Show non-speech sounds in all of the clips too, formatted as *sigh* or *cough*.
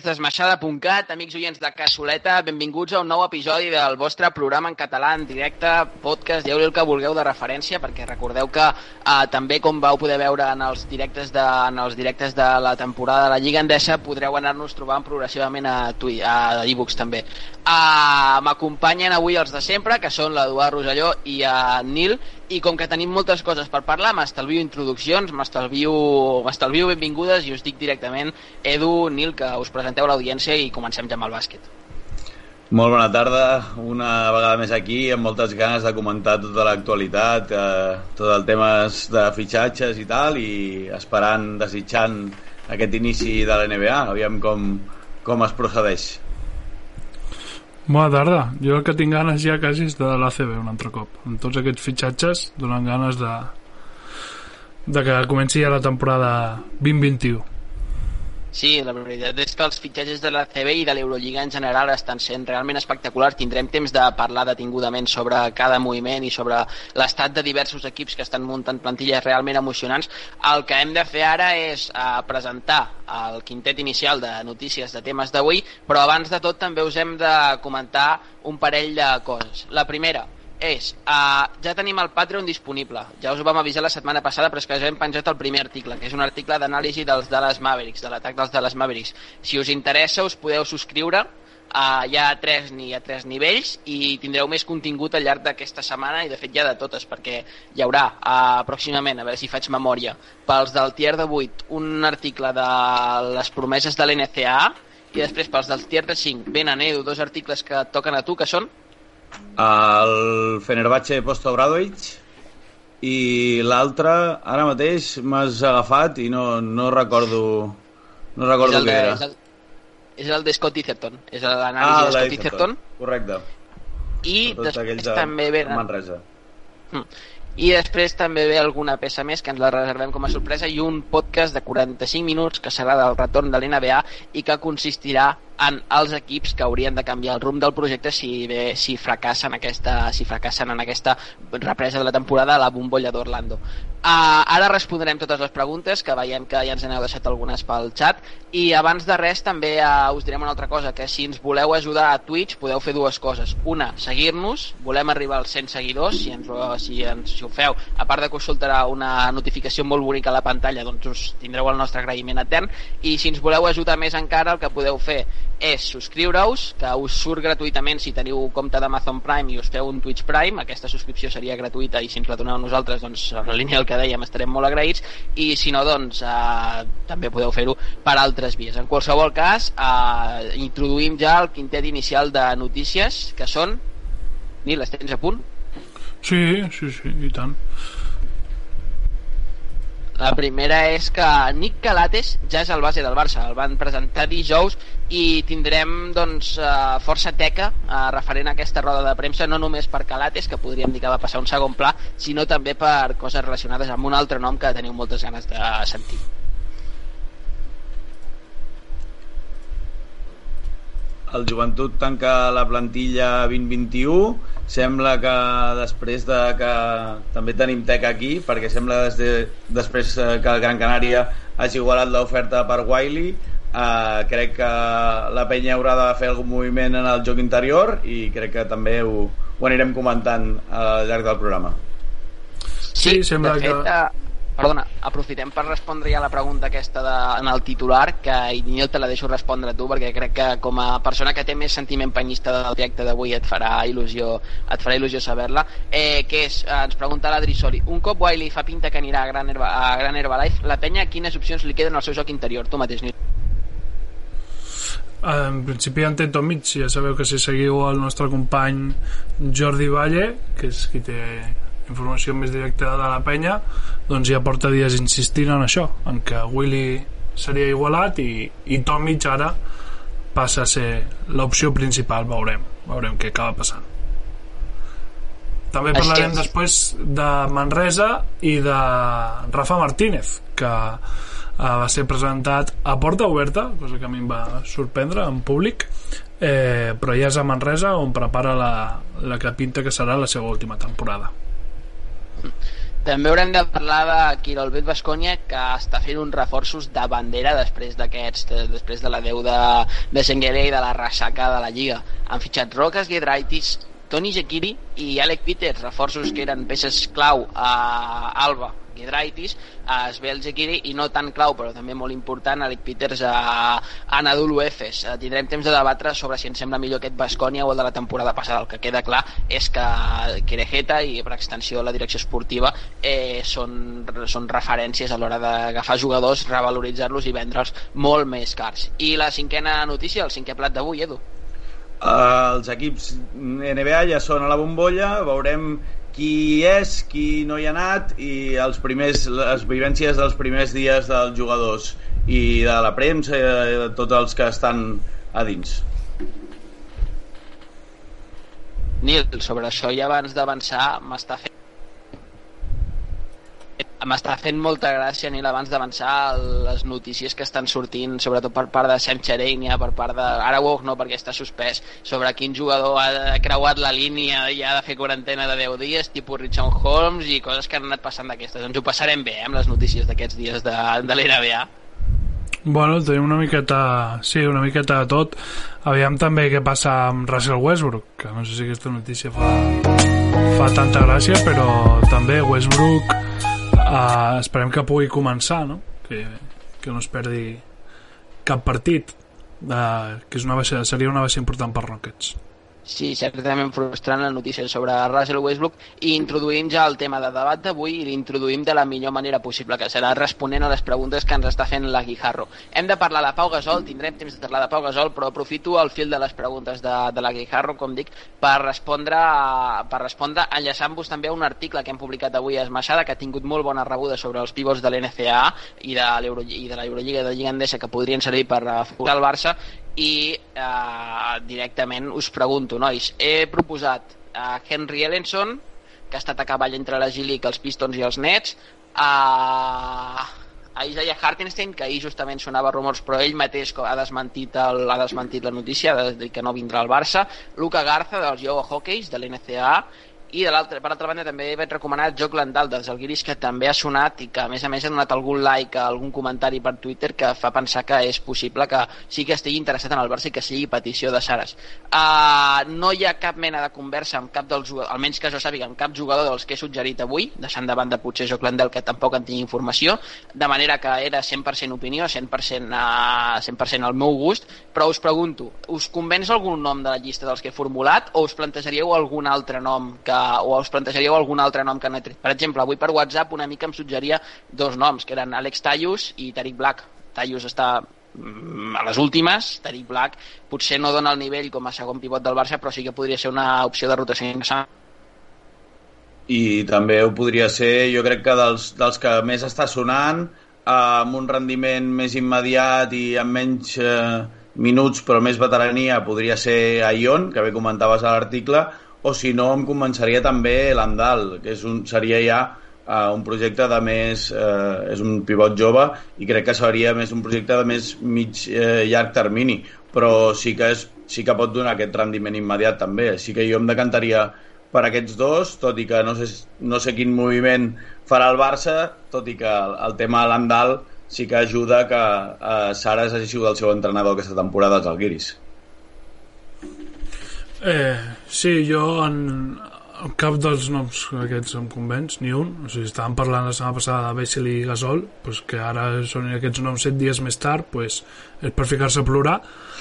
oients d'esmaixada.cat, amics oients de Cassoleta, benvinguts a un nou episodi del vostre programa en català, en directe, podcast, dieu el que vulgueu de referència, perquè recordeu que eh, també, com vau poder veure en els directes de, en els directes de la temporada de la Lliga Endesa, podreu anar-nos trobant progressivament a, Twi a e-books també. Uh, M'acompanyen avui els de sempre, que són l'Eduard Roselló i uh, Nil, i com que tenim moltes coses per parlar, m'estalvio introduccions, m'estalvio benvingudes i us dic directament, Edu, Nil, que us presenteu a l'audiència i comencem ja amb el bàsquet. Molt bona tarda, una vegada més aquí, amb moltes ganes de comentar tota l'actualitat, eh, tot el temes de fitxatges i tal, i esperant, desitjant aquest inici de l'NBA, aviam com, com es procedeix. Bona tarda. Jo el que tinc ganes ja quasi és de l'ACB un altre cop. Amb tots aquests fitxatges donen ganes de, de que comenci ja la temporada 2021. Sí, la veritat és que els fitxatges de la CB i de l'Eurolliga en general estan sent realment espectaculars. Tindrem temps de parlar detingudament sobre cada moviment i sobre l'estat de diversos equips que estan muntant plantilles realment emocionants. El que hem de fer ara és uh, presentar el quintet inicial de notícies de temes d'avui, però abans de tot també us hem de comentar un parell de coses. La primera, és, uh, ja tenim el Patreon disponible, ja us ho vam avisar la setmana passada, però és que ja hem penjat el primer article, que és un article d'anàlisi dels Dallas Mavericks, de l'atac dels Dallas Mavericks. Si us interessa, us podeu subscriure, uh, hi ha tres, hi ha tres nivells i tindreu més contingut al llarg d'aquesta setmana i de fet ja de totes, perquè hi haurà uh, pròximament, a veure si faig memòria, pels del tier de 8, un article de les promeses de l'NCAA i després pels del tier de 5 venen Edu dos articles que toquen a tu, que són el Fenerbahce Posto Obradovic i l'altre ara mateix m'has agafat i no, no recordo no recordo què era. és el, és el de Scott Etherton és l'anàlisi ah, de Scott Etherton correcte. I després de també ve Manresa. Hmm. I després també ve alguna peça més que ens la reservem com a sorpresa i un podcast de 45 minuts que serà del retorn de l'NBA i que consistirà en els equips que haurien de canviar el rumb del projecte si, bé, si, fracassen, aquesta, si fracassen en aquesta represa de la temporada a la bombolla d'Orlando. Uh, ara respondrem totes les preguntes, que veiem que ja ens n'heu deixat algunes pel xat, i abans de res també uh, us direm una altra cosa, que si ens voleu ajudar a Twitch podeu fer dues coses. Una, seguir-nos, volem arribar als 100 seguidors, si, ens, si, ens, si ho feu, a part de que us soltarà una notificació molt bonica a la pantalla, doncs us tindreu el nostre agraïment etern, i si ens voleu ajudar més encara, el que podeu fer és subscriure-us, que us surt gratuïtament si teniu compte d'Amazon Prime i us feu un Twitch Prime, aquesta subscripció seria gratuïta i si ens la doneu nosaltres, doncs en la línia del que dèiem estarem molt agraïts i si no, doncs eh, també podeu fer-ho per altres vies. En qualsevol cas, eh, introduïm ja el quintet inicial de notícies, que són... Nil, les tens a punt? Sí, sí, sí, i tant. La primera és que Nick Calates ja és el base del Barça, el van presentar dijous i tindrem doncs, eh, força teca uh, referent a aquesta roda de premsa, no només per Calates, que podríem dir que va passar un segon pla, sinó també per coses relacionades amb un altre nom que teniu moltes ganes de sentir. El Joventut tanca la plantilla 2021 sembla que després de que també tenim tec aquí perquè sembla des de, després que el Gran Canària hagi igualat l'oferta per Wiley uh, crec que la penya haurà de fer algun moviment en el joc interior i crec que també ho, ho anirem comentant al llarg del programa. Sí, sí sembla de fet, que... Uh Perdona, aprofitem per respondre ja la pregunta aquesta de, en el titular, que Iñigo te la deixo respondre tu, perquè crec que com a persona que té més sentiment penyista del directe d'avui et farà il·lusió et farà il·lusió saber-la, eh, que és, eh, ens pregunta l'Adri Sori, un cop Wiley fa pinta que anirà a Gran, Herba, a Gran Herbalife, la penya quines opcions li queden al seu joc interior? Tu mateix, Nil. En principi en té Tomic, ja sabeu que si seguiu el nostre company Jordi Valle, que és qui té informació més directa de la penya doncs ja porta dies insistint en això en que Willy seria igualat i, i Tomic ara passa a ser l'opció principal. Veurem, veurem què acaba passant. També parlarem després de Manresa i de Rafa Martínez que uh, va ser presentat a porta oberta cosa que a mi em va sorprendre en públic. Eh, però ja és a Manresa on prepara la, la que pinta que serà la seva última temporada també haurem de parlar de Quirolbet Bascònia que està fent uns reforços de bandera després d'aquests després de la deu de, Senguere i de la ressaca de la Lliga. Han fitxat Roques Giedraitis Toni Jekiri i Alec Peters reforços que eren peces clau a Alba Giedraitis, a Svel Zekiri i no tan clau, però també molt important, Alec Peters a, a Nadulu Efes. Eh, tindrem temps de debatre sobre si ens sembla millor aquest Bascònia o el de la temporada passada. El que queda clar és que Querejeta i per extensió la direcció esportiva eh, són, són referències a l'hora d'agafar jugadors, revaloritzar-los i vendre'ls molt més cars. I la cinquena notícia, el cinquè plat d'avui, Edu. Uh, els equips NBA ja són a la bombolla, veurem qui és, qui no hi ha anat i els primers, les vivències dels primers dies dels jugadors i de la premsa i de tots els que estan a dins. Nil, sobre això i abans d'avançar m'està fent m'està fent molta gràcia, Nil, abans d'avançar les notícies que estan sortint, sobretot per part de Sam Xerenia, per part de... Ara Wog no, perquè està suspès, sobre quin jugador ha creuat la línia i ha de fer quarantena de 10 dies, tipus Richard Holmes i coses que han anat passant d'aquestes. Doncs ho passarem bé, eh, amb les notícies d'aquests dies de, de l'NBA. Bueno, tenim una miqueta... Sí, una miqueta de tot. Aviam també què passa amb Russell Westbrook, que no sé si aquesta notícia fa, fa tanta gràcia, però també Westbrook uh, esperem que pugui començar no? que, que no es perdi cap partit uh, que és una baixa, seria una baixa important per Rockets Sí, certament frustrant la notícia sobre Russell Westbrook i introduïm ja el tema de debat d'avui i l'introduïm de la millor manera possible, que serà responent a les preguntes que ens està fent la Guijarro. Hem de parlar de Pau Gasol, tindrem temps de parlar de Pau Gasol, però aprofito el fil de les preguntes de, de la Guijarro, com dic, per respondre, per respondre enllaçant-vos també a un article que hem publicat avui a Esmaixada, que ha tingut molt bona rebuda sobre els pivots de l'NCAA i de l'Eurolliga i de la Lliga Endesa que podrien servir per el Barça i eh, directament us pregunto, nois, he proposat a Henry Ellenson, que ha estat a cavall entre la G-League, els Pistons i els Nets, a, a Isaiah Hartenstein, que ahir justament sonava rumors, però ell mateix ha desmentit, el, ha desmentit la notícia de, de que no vindrà al Barça, Luca Garza, dels Yoga Hockeys, de l'NCAA, i de l'altra, per altra banda també vaig recomanar Joc Landal dels Alguiris que també ha sonat i que a més a més ha donat algun like algun comentari per Twitter que fa pensar que és possible que sí que estigui interessat en el Barça i que sigui petició de Sares uh, no hi ha cap mena de conversa amb cap dels jugadors, almenys que jo sàpiga amb cap jugador dels que he suggerit avui deixant de banda potser Joc Landal que tampoc en tinc informació de manera que era 100% opinió 100%, uh, 100 al meu gust però us pregunto, us convenç algun nom de la llista dels que he formulat o us plantejaríeu algun altre nom que o us plantejaríeu algun altre nom que he tret. Per exemple, avui per WhatsApp una mica em suggeria dos noms, que eren Alex Tallus i Tariq Black. Tallus està mm, a les últimes, Tariq Black potser no dona el nivell com a segon pivot del Barça, però sí que podria ser una opció de rotació interessant. I també ho podria ser, jo crec que dels, dels que més està sonant, eh, amb un rendiment més immediat i amb menys eh, minuts però més veterania, podria ser Aion, que bé comentaves a l'article, o si no em començaria també l'Andal, que és un, seria ja uh, un projecte de més... Uh, és un pivot jove i crec que seria més un projecte de més mig uh, llarg termini, però sí que és sí que pot donar aquest rendiment immediat també, així que jo em decantaria per aquests dos, tot i que no sé, no sé quin moviment farà el Barça, tot i que el, el tema de l'Andal sí que ajuda que eh, Saras hagi sigut el seu entrenador aquesta temporada als Alguiris. Eh, sí, jo en, en cap dels noms aquests em convenç, ni un. O sigui, estàvem parlant la setmana passada de Bessel i Gasol, pues que ara són aquests noms set dies més tard, pues, és per ficar-se a plorar.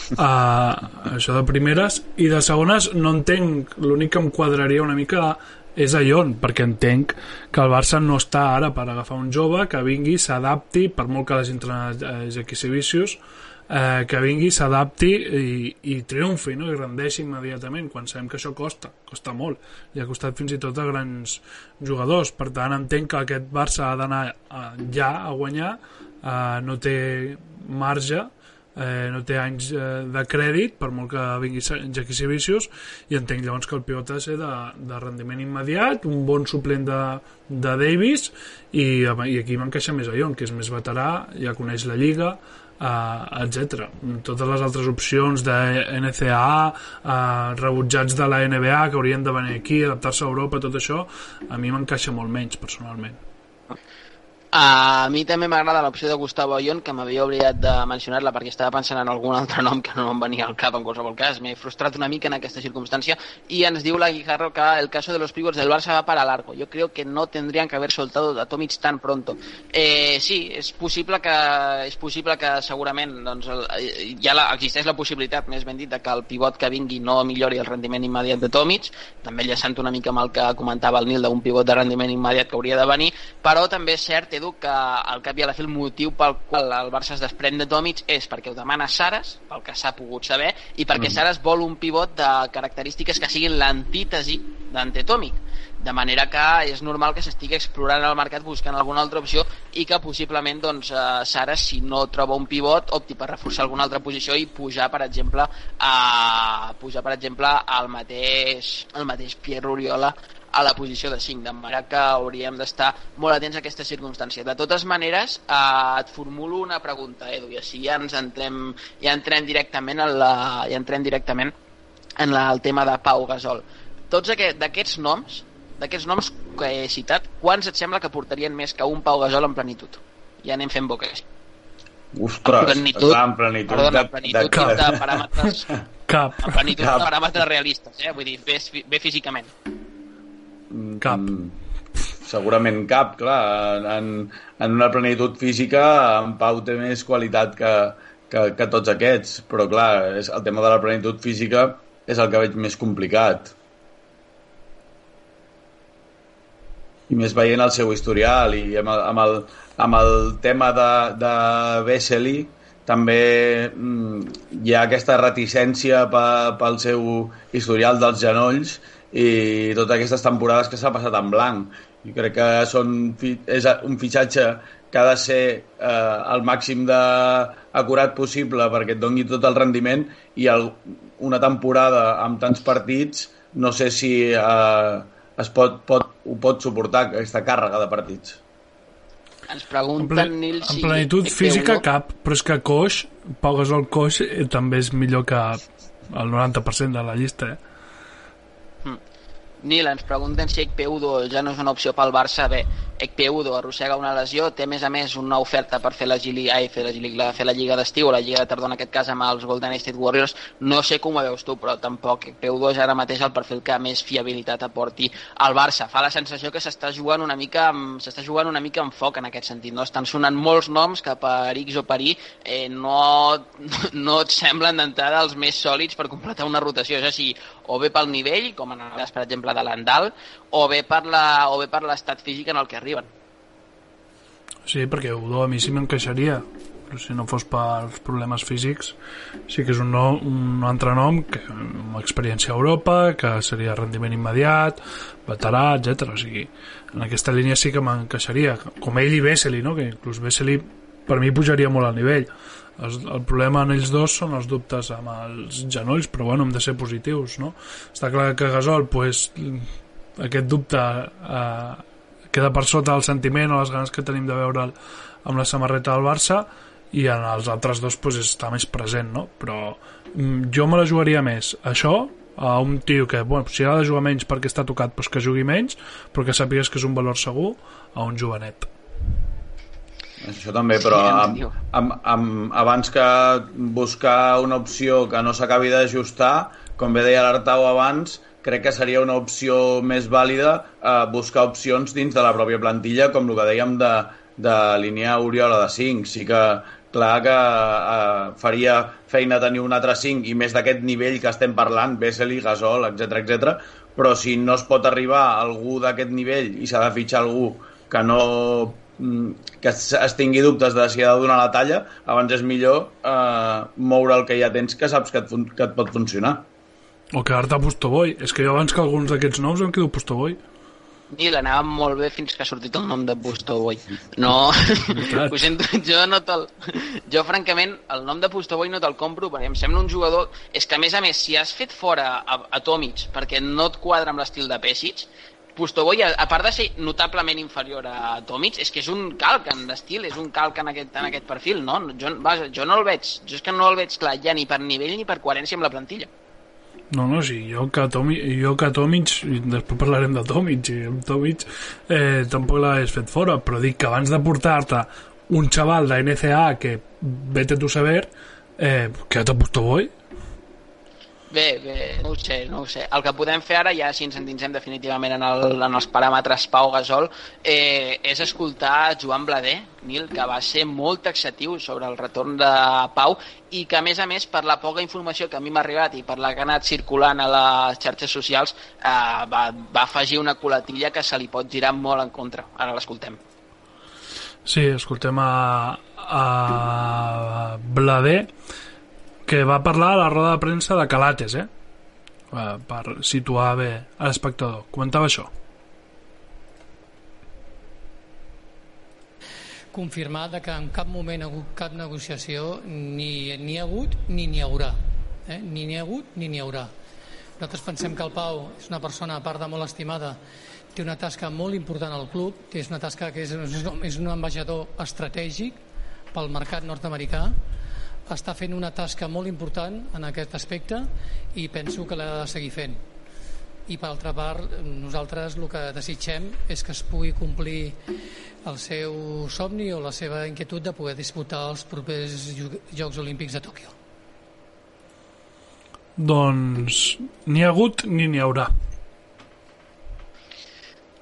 Uh, *laughs* això de primeres. I de segones no entenc, l'únic que em quadraria una mica és a Ion, perquè entenc que el Barça no està ara per agafar un jove que vingui, s'adapti, per molt que l'hagi entrenat eh, Jackie Vicius, eh, que vingui, s'adapti i, i triomfi, no? i rendeixi immediatament, quan sabem que això costa, costa molt, i ha costat fins i tot a grans jugadors, per tant entenc que aquest Barça ha d'anar ja a guanyar, eh, no té marge, eh, no té anys eh, de crèdit per molt que vingui Jackie Vicius i entenc llavors que el pivot ha de ser de, de rendiment immediat un bon suplent de, de Davis i, i aquí m'encaixa més a Ion que és més veterà, ja coneix la lliga uh, etc. Totes les altres opcions de NCA, uh, rebutjats de la NBA que haurien de venir aquí, adaptar-se a Europa, tot això, a mi m'encaixa molt menys, personalment. A mi també m'agrada l'opció de Gustavo Ayón, que m'havia oblidat de mencionar-la perquè estava pensant en algun altre nom que no em venia al cap en qualsevol cas. M'he frustrat una mica en aquesta circunstància y ens diu la Guijarro que el caso de los pivots del Barça va para largo. Yo creo que no tendrían que haber soltado a Tomic tan pronto. Eh, sí, és possible que és possible que segurament doncs, el, eh, ja la, existeix la possibilitat, més ben dit, de que el pivot que vingui no millori el rendiment immediat de Tomic, també llaçant una mica amb el que comentava el Nil d'un pivot de rendiment immediat que hauria de venir, però també és cert, Edu, que al cap i a la fi el motiu pel qual el Barça es desprèn de Tomic és perquè ho demana Saras, pel que s'ha pogut saber, i perquè mm. Saras vol un pivot de característiques que siguin l'antítesi d'Ante Tomic de manera que és normal que s'estigui explorant el mercat buscant alguna altra opció i que possiblement doncs, eh, Sara, si no troba un pivot, opti per reforçar alguna altra posició i pujar, per exemple, a pujar, per exemple, al mateix, el mateix Pierre Oriola a la posició de 5, de manera que hauríem d'estar molt atents a aquesta circumstància. De totes maneres, eh, et formulo una pregunta, Edu, i així ja ens entrem, ja entrem directament en la, ja entrem directament en la, el tema de Pau Gasol. Tots d'aquests noms, d'aquests noms que he citat, quants et sembla que portarien més que un Pau Gasol en plenitud? Ja anem fent boques. Ostres, en plenitud, en plenitud, perdona, de, en plenitud de, de, de paràmetres Cap. en plenitud Cap. de paràmetres realistes, eh? vull dir, bé, bé físicament. Cap. Mm, segurament cap, clar. En, en una plenitud física, en Pau té més qualitat que, que, que tots aquests, però clar, és, el tema de la plenitud física és el que veig més complicat. I més veient el seu historial i amb el, amb el, amb el tema de, de Vesely també mm, hi ha aquesta reticència pe, pel seu historial dels genolls i totes aquestes temporades que s'ha passat en blanc. I crec que són, és un fitxatge que ha de ser eh, el màxim de acurat possible perquè et doni tot el rendiment i el, una temporada amb tants partits no sé si eh, es pot, pot, ho pot suportar aquesta càrrega de partits. Ens En, pregunten, ple, Nil, en si... plenitud Equeu física cap, però és que coix, Pau Gasol coix eh, també és millor que el 90% de la llista, eh? Nil, ens pregunten si Ekpeudo ja no és una opció pel Barça. Bé, Ekpeudo arrossega una lesió, té a més a més una oferta per fer la Gili, ai, fer la, Gili, la, fer la Lliga d'estiu o la Lliga de tardor en aquest cas amb els Golden State Warriors. No sé com ho veus tu, però tampoc Ekpeudo és ara mateix el perfil que més fiabilitat aporti al Barça. Fa la sensació que s'està jugant una mica amb, s'està jugant una mica amb foc en aquest sentit. No estan sonant molts noms que per X o per Y eh, no, *laughs* no et semblen d'entrada els més sòlids per completar una rotació. És així, o bé pel nivell, com en el cas, per exemple, de l'Andal, o bé per la- o bé per l'estat físic en el que arriben. Sí, perquè Udo a mi sí m'encaixaria però si no fos pels problemes físics sí que és un, no, un altre nom que, amb experiència a Europa que seria rendiment immediat veterà, etc. O sigui, en aquesta línia sí que m'encaixaria com ell i Vesely, no? que inclús Vesely per mi pujaria molt al nivell el, el problema en ells dos són els dubtes amb els genolls, però bueno, hem de ser positius, no? Està clar que Gasol, pues, aquest dubte eh, queda per sota el sentiment o les ganes que tenim de veure'l amb la samarreta del Barça i en els altres dos pues, està més present no? però mm, jo me la jugaria més això a un tio que, bueno, si ha de jugar menys perquè està tocat, doncs que jugui menys, però que sàpigues que és un valor segur, a un jovenet. Això també, però amb, amb, amb, abans que buscar una opció que no s'acabi d'ajustar, com bé deia l'Artau abans, crec que seria una opció més vàlida eh, buscar opcions dins de la pròpia plantilla, com el que dèiem de, de línia Oriola de 5. Sí que clar que eh, faria feina tenir un altre 5 i més d'aquest nivell que estem parlant, Vesely, Gasol, etc etc. però si no es pot arribar a algú d'aquest nivell i s'ha de fitxar algú que no mm, que es tingui dubtes de si ha de donar la talla, abans és millor eh, moure el que ja tens que saps que et, que et pot funcionar. O quedar-te a Postoboi. És que jo abans que alguns d'aquests nous em quedo a Postoboi. I l'anava molt bé fins que ha sortit el nom de Bustoboy. No, ho *laughs* sento, jo no te'l... Jo, francament, el nom de Bustoboy no te'l compro perquè em sembla un jugador... És que, a més a més, si has fet fora a, a Tomic perquè no et quadra amb l'estil de Pesic, Pustoboy, a, a part de ser notablement inferior a Tomic, és que és un calc en l'estil, és un calc en aquest, en aquest perfil, no? Jo, vaja, jo no el veig, jo és que no el veig clar ja ni per nivell ni per coherència amb la plantilla. No, no, sí, jo que, Tomi, jo que Tomic, després parlarem de Tomic, i amb Tomic eh, tampoc l'hagués fet fora, però dic que abans de portar-te un xaval de NCA que vete tu saber, eh, queda't a Pustoboy, Bé, bé, no ho sé, no ho sé. El que podem fer ara, ja si ens endinsem definitivament en, el, en els paràmetres Pau Gasol, eh, és escoltar Joan Blader, Nil, que va ser molt taxatiu sobre el retorn de Pau i que, a més a més, per la poca informació que a mi m'ha arribat i per la que ha anat circulant a les xarxes socials, eh, va, va afegir una colatilla que se li pot girar molt en contra. Ara l'escoltem. Sí, escoltem a, a Blader que va parlar a la roda de premsa de Calates, eh? per situar bé a l'espectador. Comentava això. confirmar que en cap moment ha hagut cap negociació ni n'hi ha hagut ni n'hi haurà eh? ni n'hi ha hagut ni n'hi haurà nosaltres pensem que el Pau és una persona a part de molt estimada té una tasca molt important al club que és una tasca que és, és un ambaixador estratègic pel mercat nord-americà està fent una tasca molt important en aquest aspecte i penso que l'ha de seguir fent. I per altra part nosaltres el que desitgem és que es pugui complir el seu somni o la seva inquietud de poder disputar els propers Jocs Olímpics de Tòquio. Doncs ni ha hagut ni n'hi haurà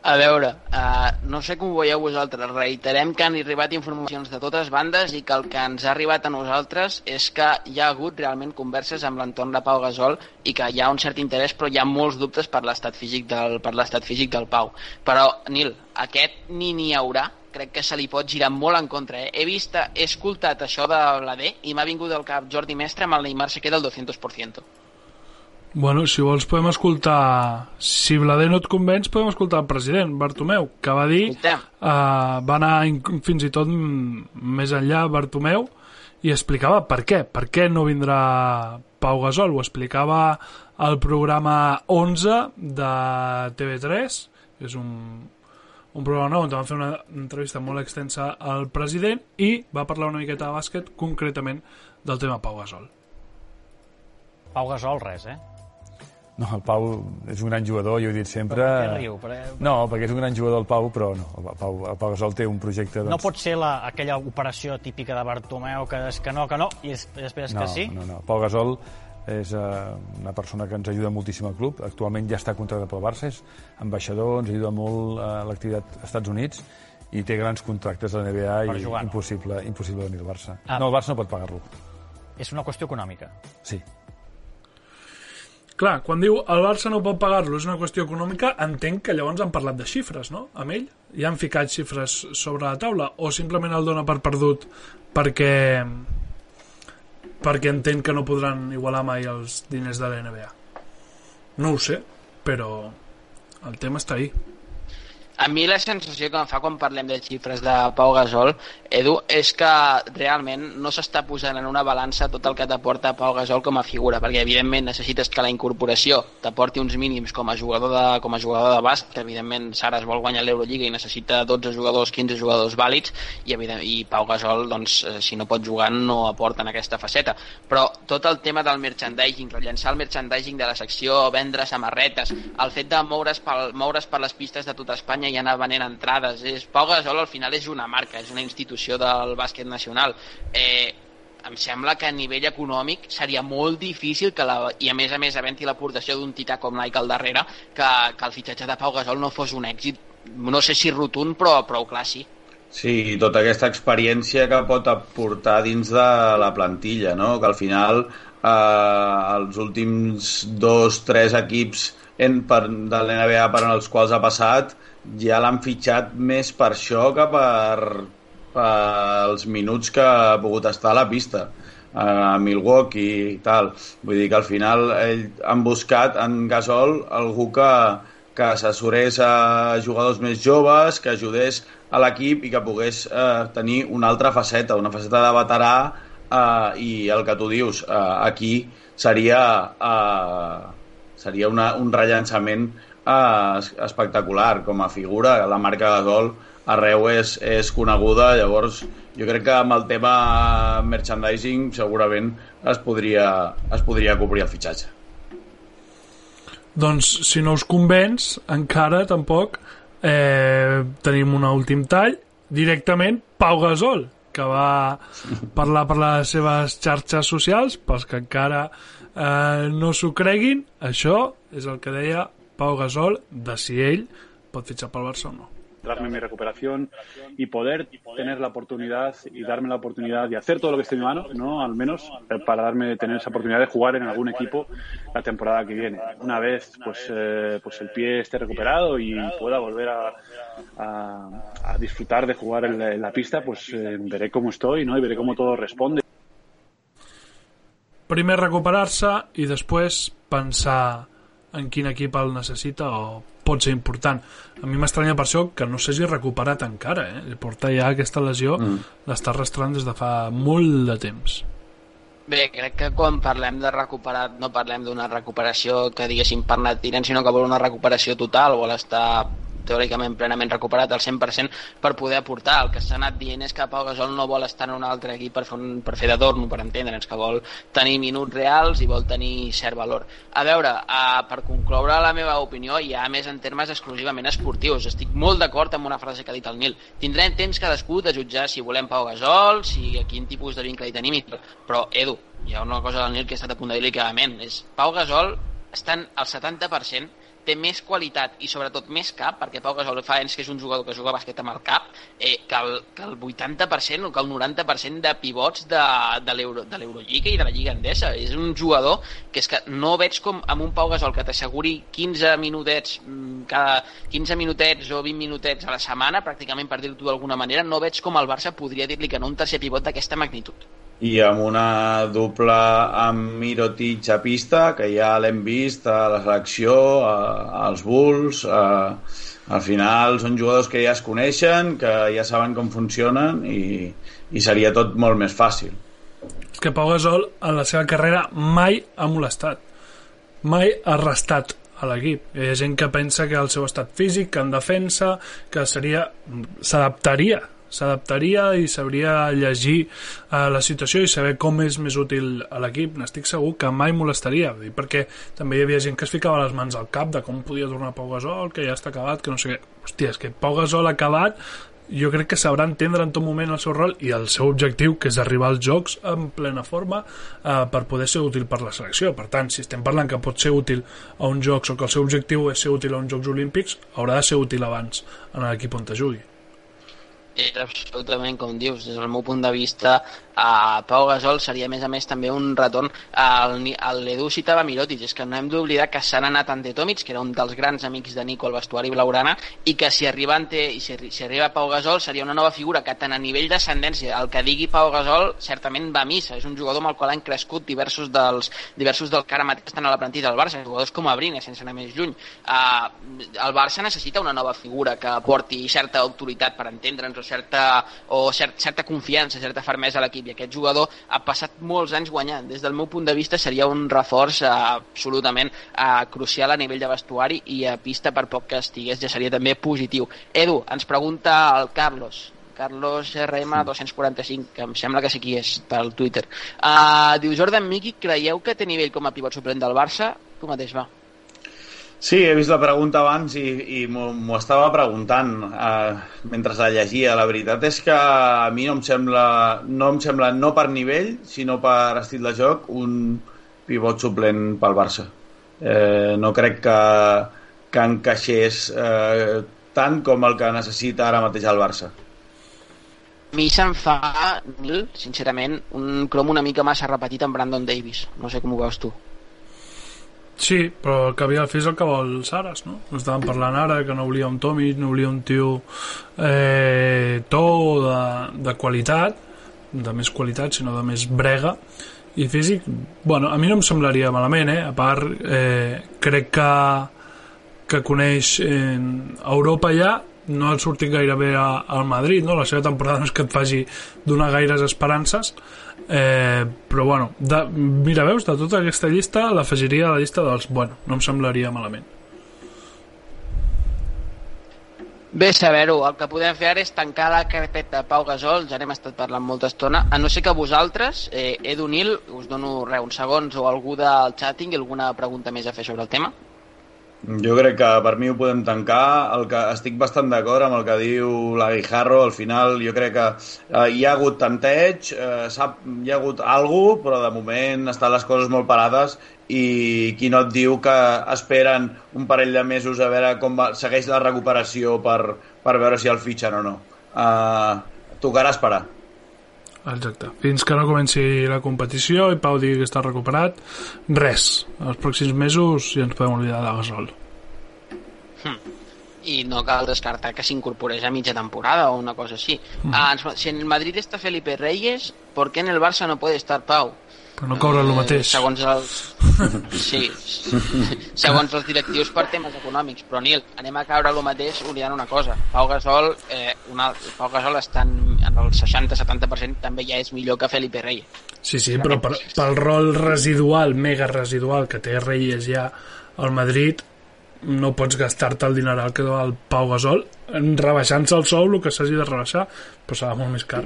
a veure, uh, no sé com ho veieu vosaltres, reiterem que han arribat informacions de totes bandes i que el que ens ha arribat a nosaltres és que hi ha hagut realment converses amb l'entorn de Pau Gasol i que hi ha un cert interès però hi ha molts dubtes per l'estat físic, del, per l'estat físic del Pau. Però, Nil, aquest ni n'hi haurà, crec que se li pot girar molt en contra. Eh? He vist, he escoltat això de la D i m'ha vingut al cap Jordi Mestre amb el Neymar se queda el 200%. Bueno, si vols podem escoltar... Si Blader no et convenç, podem escoltar el president, Bartomeu, que va dir... Uh, va anar fins i tot més enllà, Bartomeu, i explicava per què. Per què no vindrà Pau Gasol? Ho explicava al programa 11 de TV3, és un, un programa nou on van fer una entrevista molt extensa al president i va parlar una miqueta de bàsquet, concretament del tema Pau Gasol. Pau Gasol, res, eh? No, el Pau és un gran jugador, jo he dit sempre... Però per riu? Per... No, perquè és un gran jugador el Pau, però no, el Pau, el Pau Gasol té un projecte... Doncs... No pot ser la, aquella operació típica de Bartomeu que és que no, que no, i després no, que sí? No, no, Pau Gasol és uh, una persona que ens ajuda moltíssim al club. Actualment ja està contractat pel Barça, és ambaixador, ens ajuda molt a uh, l'activitat als Estats Units i té grans contractes a la NBA per i jugar, no? impossible, impossible venir al Barça. Ah. No, el Barça no pot pagar-lo. És una qüestió econòmica. Sí. Clar, quan diu el Barça no pot pagar-lo, és una qüestió econòmica, entenc que llavors han parlat de xifres, no?, amb ell. I han ficat xifres sobre la taula, o simplement el dona per perdut perquè perquè entén que no podran igualar mai els diners de la NBA. No ho sé, però el tema està ahí. A mi la sensació que em fa quan parlem de xifres de Pau Gasol, Edu, és que realment no s'està posant en una balança tot el que t'aporta Pau Gasol com a figura, perquè evidentment necessites que la incorporació t'aporti uns mínims com a jugador de, com a jugador de bàsquet, evidentment Sara es vol guanyar l'Eurolliga i necessita 12 jugadors, 15 jugadors vàlids, i, i Pau Gasol, doncs, eh, si no pot jugar, no aporta en aquesta faceta. Però tot el tema del merchandising, rellençar el merchandising de la secció, vendre samarretes, el fet de moure's, pel, moure's per les pistes de tota Espanya i anar venent entrades, és, Pau Gasol al final és una marca, és una institució del bàsquet nacional. Eh, em sembla que a nivell econòmic seria molt difícil que la, i a més a més havent-hi l'aportació d'un tità com Nike al darrere que, que el fitxatge de Pau Gasol no fos un èxit no sé si rotund però prou clar sí Sí, tota aquesta experiència que pot aportar dins de la plantilla, no? que al final eh, els últims dos, tres equips en, per, de l'NBA per als quals ha passat ja l'han fitxat més per això que per, per els minuts que ha pogut estar a la pista a Milwaukee i tal. Vull dir que al final ell, han buscat en Gasol algú que, que assessorés a jugadors més joves, que ajudés a l'equip i que pogués eh, tenir una altra faceta, una faceta de veterà eh, i el que tu dius, eh, aquí seria, eh, seria una, un rellançament eh, espectacular com a figura, la marca Gasol arreu és, és coneguda, llavors jo crec que amb el tema merchandising segurament es podria, es podria cobrir el fitxatge. Doncs si no us convenç, encara tampoc eh, tenim un últim tall, directament Pau Gasol, que va parlar per les seves xarxes socials, pels que encara eh, no s'ho creguin, això és el que deia Pau Gasol de si ell pot fitxar pel Barça o no. darme mi recuperación y poder tener la oportunidad y darme la oportunidad de hacer todo lo que esté en mi mano, ¿no? Al menos eh, para darme tener esa oportunidad de jugar en algún equipo la temporada que viene. Una vez pues eh, pues el pie esté recuperado y pueda volver a, a, a disfrutar de jugar en la, en la pista, pues eh, veré cómo estoy, ¿no? Y veré cómo todo responde. Primer recuperar-se i després pensar en quin equip el necessita o pot ser important. A mi m'estranya per això que no s'hagi recuperat encara, eh? Porta ja aquesta lesió, mm. l'està arrastrant des de fa molt de temps. Bé, crec que quan parlem de recuperat no parlem d'una recuperació que diguéssim per anar tirant, sinó que vol una recuperació total, vol estar teòricament plenament recuperat al 100% per poder aportar. El que s'ha anat dient és que Pau Gasol no vol estar en un altre equip per fer, un, per fer d'adorno, per entendre'ns, que vol tenir minuts reals i vol tenir cert valor. A veure, uh, per concloure la meva opinió, ja més en termes exclusivament esportius, estic molt d'acord amb una frase que ha dit el Nil. Tindrem temps cadascú de jutjar si volem Pau Gasol, si a quin tipus de vincle hi tenim, però Edu, hi ha una cosa del Nil que he estat a punt de dir clarament, és Pau Gasol estan al 70% té més qualitat i sobretot més cap, perquè Pau Gasol fa anys que és un jugador que juga a bàsquet amb el cap, eh, que, el, que el 80% o que el 90% de pivots de, de l'Eurolliga i de la Lliga Endesa. És un jugador que és que no veig com amb un Pau Gasol que t'asseguri 15 minutets mm, cada 15 minutets o 20 minutets a la setmana, pràcticament per dir-ho d'alguna manera, no veig com el Barça podria dir-li que no un tercer pivot d'aquesta magnitud i amb una dupla amb Mirotic a pista, que ja l'hem vist a la selecció, a, als Bulls, a, al final són jugadors que ja es coneixen, que ja saben com funcionen i, i seria tot molt més fàcil. És que Pau Gasol en la seva carrera mai ha molestat, mai ha restat a l'equip. Hi ha gent que pensa que el seu estat físic, que en defensa, que seria s'adaptaria s'adaptaria i sabria llegir eh, la situació i saber com és més útil a l'equip. N'estic segur que mai molestaria dir, perquè també hi havia gent que es ficava les mans al cap de com podia tornar Pau Gasol que ja està acabat, que no sé què. Hòstia, és que Pau Gasol acabat jo crec que sabrà entendre en tot moment el seu rol i el seu objectiu, que és arribar als jocs en plena forma eh, per poder ser útil per la selecció. Per tant, si estem parlant que pot ser útil a uns jocs o que el seu objectiu és ser útil a uns Jocs Olímpics, haurà de ser útil abans en l'equip on te jugui és absolutament com dius, des del meu punt de vista a Pau Gasol seria a més a més també un retorn al, al citava Mirotic, és que no hem d'oblidar que s'han anat Ante Tomic, que era un dels grans amics de Nico al vestuari blaugrana, i que si arriba, Ante, si, si arriba Pau Gasol seria una nova figura que tant a nivell d'ascendència, el que digui Pau Gasol certament va a missa, és un jugador amb el qual han crescut diversos dels, diversos dels que ara mateix estan a la plantilla del Barça, jugadors com Abrina, sense anar més lluny. Uh, el Barça necessita una nova figura que porti certa autoritat per entendre'ns o certa, o cert, certa confiança, certa fermesa a l'equip i aquest jugador ha passat molts anys guanyant. Des del meu punt de vista seria un reforç uh, absolutament uh, crucial a nivell de vestuari i a pista per poc que estigués ja seria també positiu. Edu, ens pregunta el Carlos, Carlos RM245, que em sembla que sí qui és, pel Twitter. Uh, diu, Jordan Miki, creieu que té nivell com a pivot suplent del Barça? Tu mateix, va. Sí, he vist la pregunta abans i, i m'ho estava preguntant eh, mentre la llegia. La veritat és que a mi no em sembla, no em sembla no per nivell, sinó per estil de joc, un pivot suplent pel Barça. Eh, no crec que, que encaixés eh, tant com el que necessita ara mateix el Barça. A mi se'm fa, sincerament, un crom una mica massa repetit amb Brandon Davis. No sé com ho veus tu. Sí, però el que havia de fer és el que vol Saras, no? Estàvem parlant ara que no volia un Tomic, no volia un tio eh, to de, de qualitat, de més qualitat, sinó de més brega, i físic, bueno, a mi no em semblaria malament, eh? A part, eh, crec que, que coneix eh, Europa ja, no ha sortit gaire bé al Madrid, no? La seva temporada *laughs* no és que et faci donar gaires esperances, Eh, però bueno, de, mira, veus, de tota aquesta llista l'afegiria a la llista dels bueno, no em semblaria malament. Bé saber-ho, el que podem fer ara és tancar la carpeta Pau Gasol, ja n'hem estat parlant molta estona, a no ser que vosaltres, eh, Edu Nil, us dono re, uns segons o algú del xat tingui alguna pregunta més a fer sobre el tema. Jo crec que per mi ho podem tancar. El que estic bastant d'acord amb el que diu la Guijarro. Al final jo crec que eh, hi ha hagut tanteig, eh, sap, hi ha hagut algú, però de moment estan les coses molt parades i qui no et diu que esperen un parell de mesos a veure com va, segueix la recuperació per, per veure si el fitxen o no. Eh, tocarà esperar. Exacte. Fins que no comenci la competició i Pau digui que està recuperat, res. Els pròxims mesos ja ens podem oblidar de Gasol. Hmm. I no cal descartar que s'incorporés a mitja temporada o una cosa així. Hmm. Ah, si en el Madrid està Felipe Reyes, ¿por qué en el Barça no puede estar Pau? Però no cobra el mateix. Segons els... *laughs* Sí, segons els directius per temes econòmics. Però, Nil, anem a caure el mateix oblidant una cosa. Pau Gasol, eh, una, Pau Gasol està en, en el 60-70% també ja és millor que Felipe Reyes. Sí, sí, però per, pel rol residual, mega residual que té Reyes ja al Madrid, no pots gastar-te el dineral que el Pau Gasol rebaixant-se el sou el que s'hagi de rebaixar però serà molt més car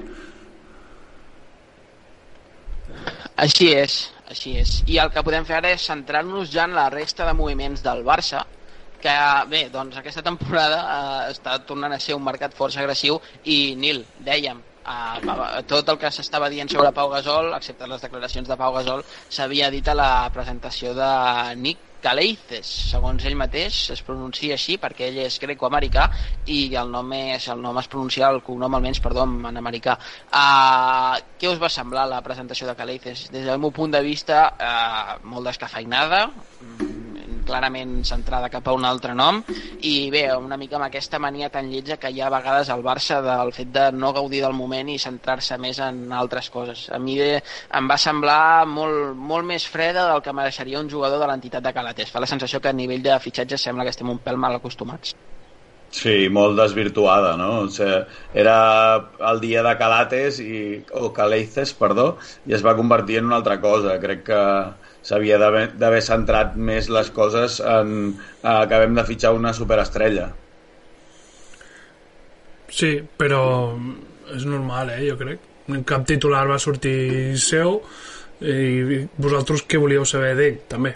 així és, així és. I el que podem fer ara és centrar-nos ja en la resta de moviments del Barça, que bé, doncs aquesta temporada eh, està tornant a ser un mercat força agressiu i Nil, dèiem, Uh, tot el que s'estava dient sobre Pau Gasol, excepte les declaracions de Pau Gasol, s'havia dit a la presentació de Nick Caleices, segons ell mateix, es pronuncia així perquè ell és greco-americà i el nom, és, el nom es pronuncia, el cognom almenys, perdó, en americà. Uh, què us va semblar la presentació de Caleices? Des del meu punt de vista, uh, molt descafeinada, clarament centrada cap a un altre nom i bé, una mica amb aquesta mania tan lletja que hi ha a vegades al Barça del fet de no gaudir del moment i centrar-se més en altres coses. A mi bé, em va semblar molt, molt més freda del que mereixeria un jugador de l'entitat de Calates. Fa la sensació que a nivell de fitxatge sembla que estem un pèl mal acostumats. Sí, molt desvirtuada, no? O sigui, era el dia de Calates i, o Caleices, perdó, i es va convertir en una altra cosa. Crec que s'havia d'haver centrat més les coses en eh, acabem de fitxar una superestrella. Sí, però és normal, eh, jo crec. Cap titular va sortir seu i vosaltres què volíeu saber d'ell, també?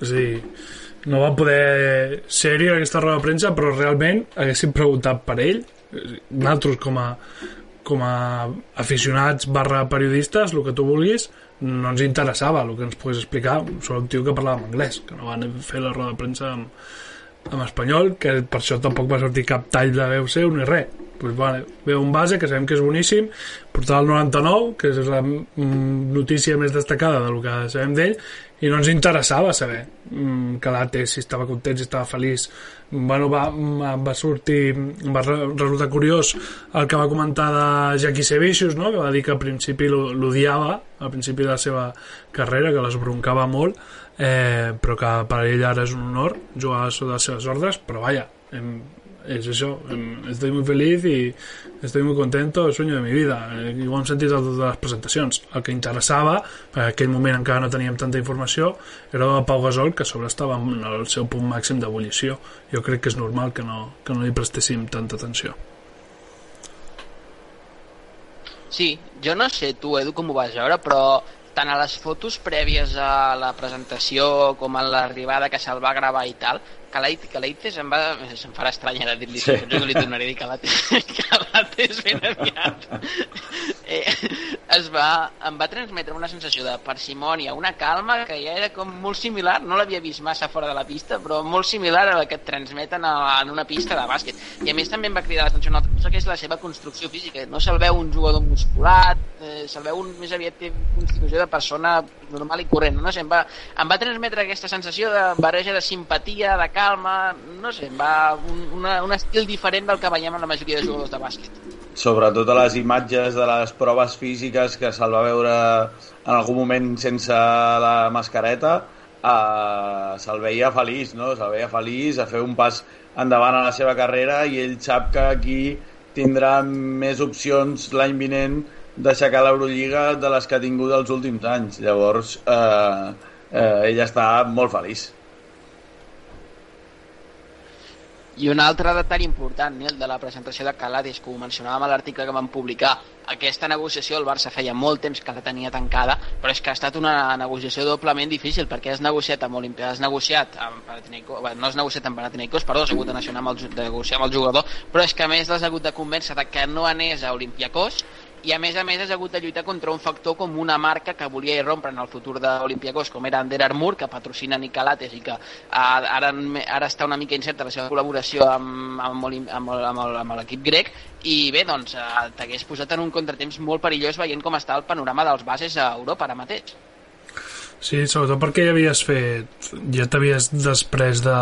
És a dir, no va poder ser-hi aquesta roda de premsa però realment haguéssim preguntat per ell. Nosaltres com a com a aficionats barra periodistes, el que tu vulguis no ens interessava el que ens pogués explicar sobre un tio que parlava en anglès, que no van fer la roda de premsa en, en espanyol, que per això tampoc va sortir cap tall de veu seu ni res. pues, vale, ve un base que sabem que és boníssim, portar el 99, que és la mm, notícia més destacada del que sabem d'ell, i no ens interessava saber mm, que l'Ate si estava content, si estava feliç bueno, va, va sortir va resultar curiós el que va comentar de Jackie Sevicius no? que va dir que al principi l'odiava al principi de la seva carrera que l'esbroncava molt eh, però que per ell ara és un honor jugar sota les seves ordres però vaja, hem, es eso, estoy muy feliz y estoy muy contento, el sueño de mi vida. Eh, i ho hem sentit a totes les presentacions. El que interessava, en aquell moment encara no teníem tanta informació, era el Pau Gasol que a sobre estava en el seu punt màxim d'ebullició, jo crec que és normal que no, que no li prestéssim tanta atenció. Sí, jo no sé tu, Edu, com ho vas veure, però tant a les fotos prèvies a la presentació com a l'arribada que se'l va gravar i tal, Calaites, Calaites em va... Se'm farà estrany ara dir-li sí. jo li tornaré a dir Calates, *laughs* Calates ben aviat. *laughs* Eh, es va, em va transmetre una sensació de parsimònia, una calma que ja era com molt similar, no l'havia vist massa fora de la pista, però molt similar a la que et transmeten a, en una pista de bàsquet. I a més també em va cridar l'atenció una altra cosa que és la seva construcció física. No se'l veu un jugador musculat, eh, se'l veu un, més aviat té constitució de persona normal i corrent. No sé, em va, em va transmetre aquesta sensació de barreja de simpatia, de calma, no sé, va un, una, un estil diferent del que veiem en la majoria de jugadors de bàsquet. Sobretot a les imatges de les proves físiques que se'l va veure en algun moment sense la mascareta, eh, se'l veia feliç, no? Se'l veia feliç a fer un pas endavant a la seva carrera i ell sap que aquí tindrà més opcions l'any vinent d'aixecar l'Eurolliga de les que ha tingut els últims anys. Llavors, eh, eh, ell està molt feliç. I un altre detall important, Nil, de la presentació de Calades, que ho mencionàvem a l'article que vam publicar, aquesta negociació el Barça feia molt temps que la tenia tancada, però és que ha estat una negociació doblement difícil, perquè has negociat amb Olimpia, has negociat amb Panathinaikos, no has negociat amb Panathinaikos, perdó, has hagut de amb el, de negociar amb el jugador, però és que a més l'has hagut de convèncer que no anés a Olympiacos i a més a més has hagut de lluitar contra un factor com una marca que volia irrompre en el futur d'Olimpiakos com era Under Armour, que patrocina Nicolates i que ara, ara està una mica incerta la seva col·laboració amb, amb, amb, amb, amb l'equip grec i bé, doncs eh, t'hagués posat en un contratemps molt perillós veient com està el panorama dels bases a Europa ara mateix. Sí, sobretot perquè ja havies fet ja t'havies després de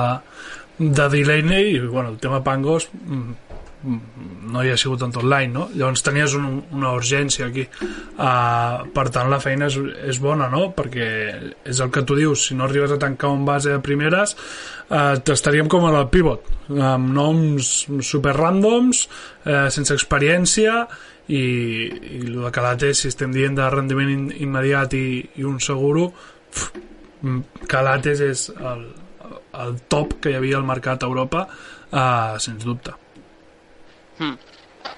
de Delaney i bueno, el tema Pangos mm, no hi ha sigut en tot l'any no? llavors tenies un, una urgència aquí uh, per tant la feina és, és bona no? perquè és el que tu dius si no arribes a tancar un base de primeres uh, t'estaríem com en el pivot amb noms super randoms uh, sense experiència i, i el de Calates si estem dient de rendiment in, immediat i, i un seguro Calates és el, el top que hi havia al mercat a Europa uh, sens dubte Hmm.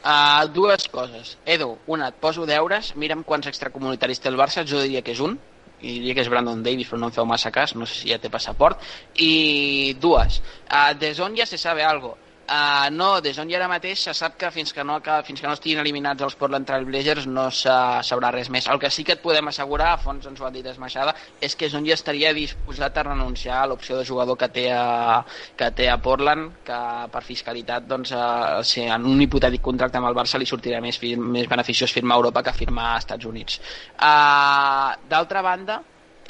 Uh, dues coses. Edu, una, et poso deures, mira'm quants extracomunitaris té el Barça, jo diria que és un, i diria que és Brandon Davis, però no em feu massa cas, no sé si ja té passaport. I dues, uh, des on ja se sabe algo? Uh, no, des d'on hi ara mateix se sap que fins que no, que, fins que no estiguin eliminats els Portland Trail Blazers no se sabrà res més. El que sí que et podem assegurar, a fons ens ho ha dit Esmaixada, és que ja estaria disposat a renunciar a l'opció de jugador que té a, que té a Portland, que per fiscalitat, doncs, uh, si en un hipotètic contracte amb el Barça li sortirà més, més beneficiós firmar a Europa que firmar als Estats Units. Uh, D'altra banda,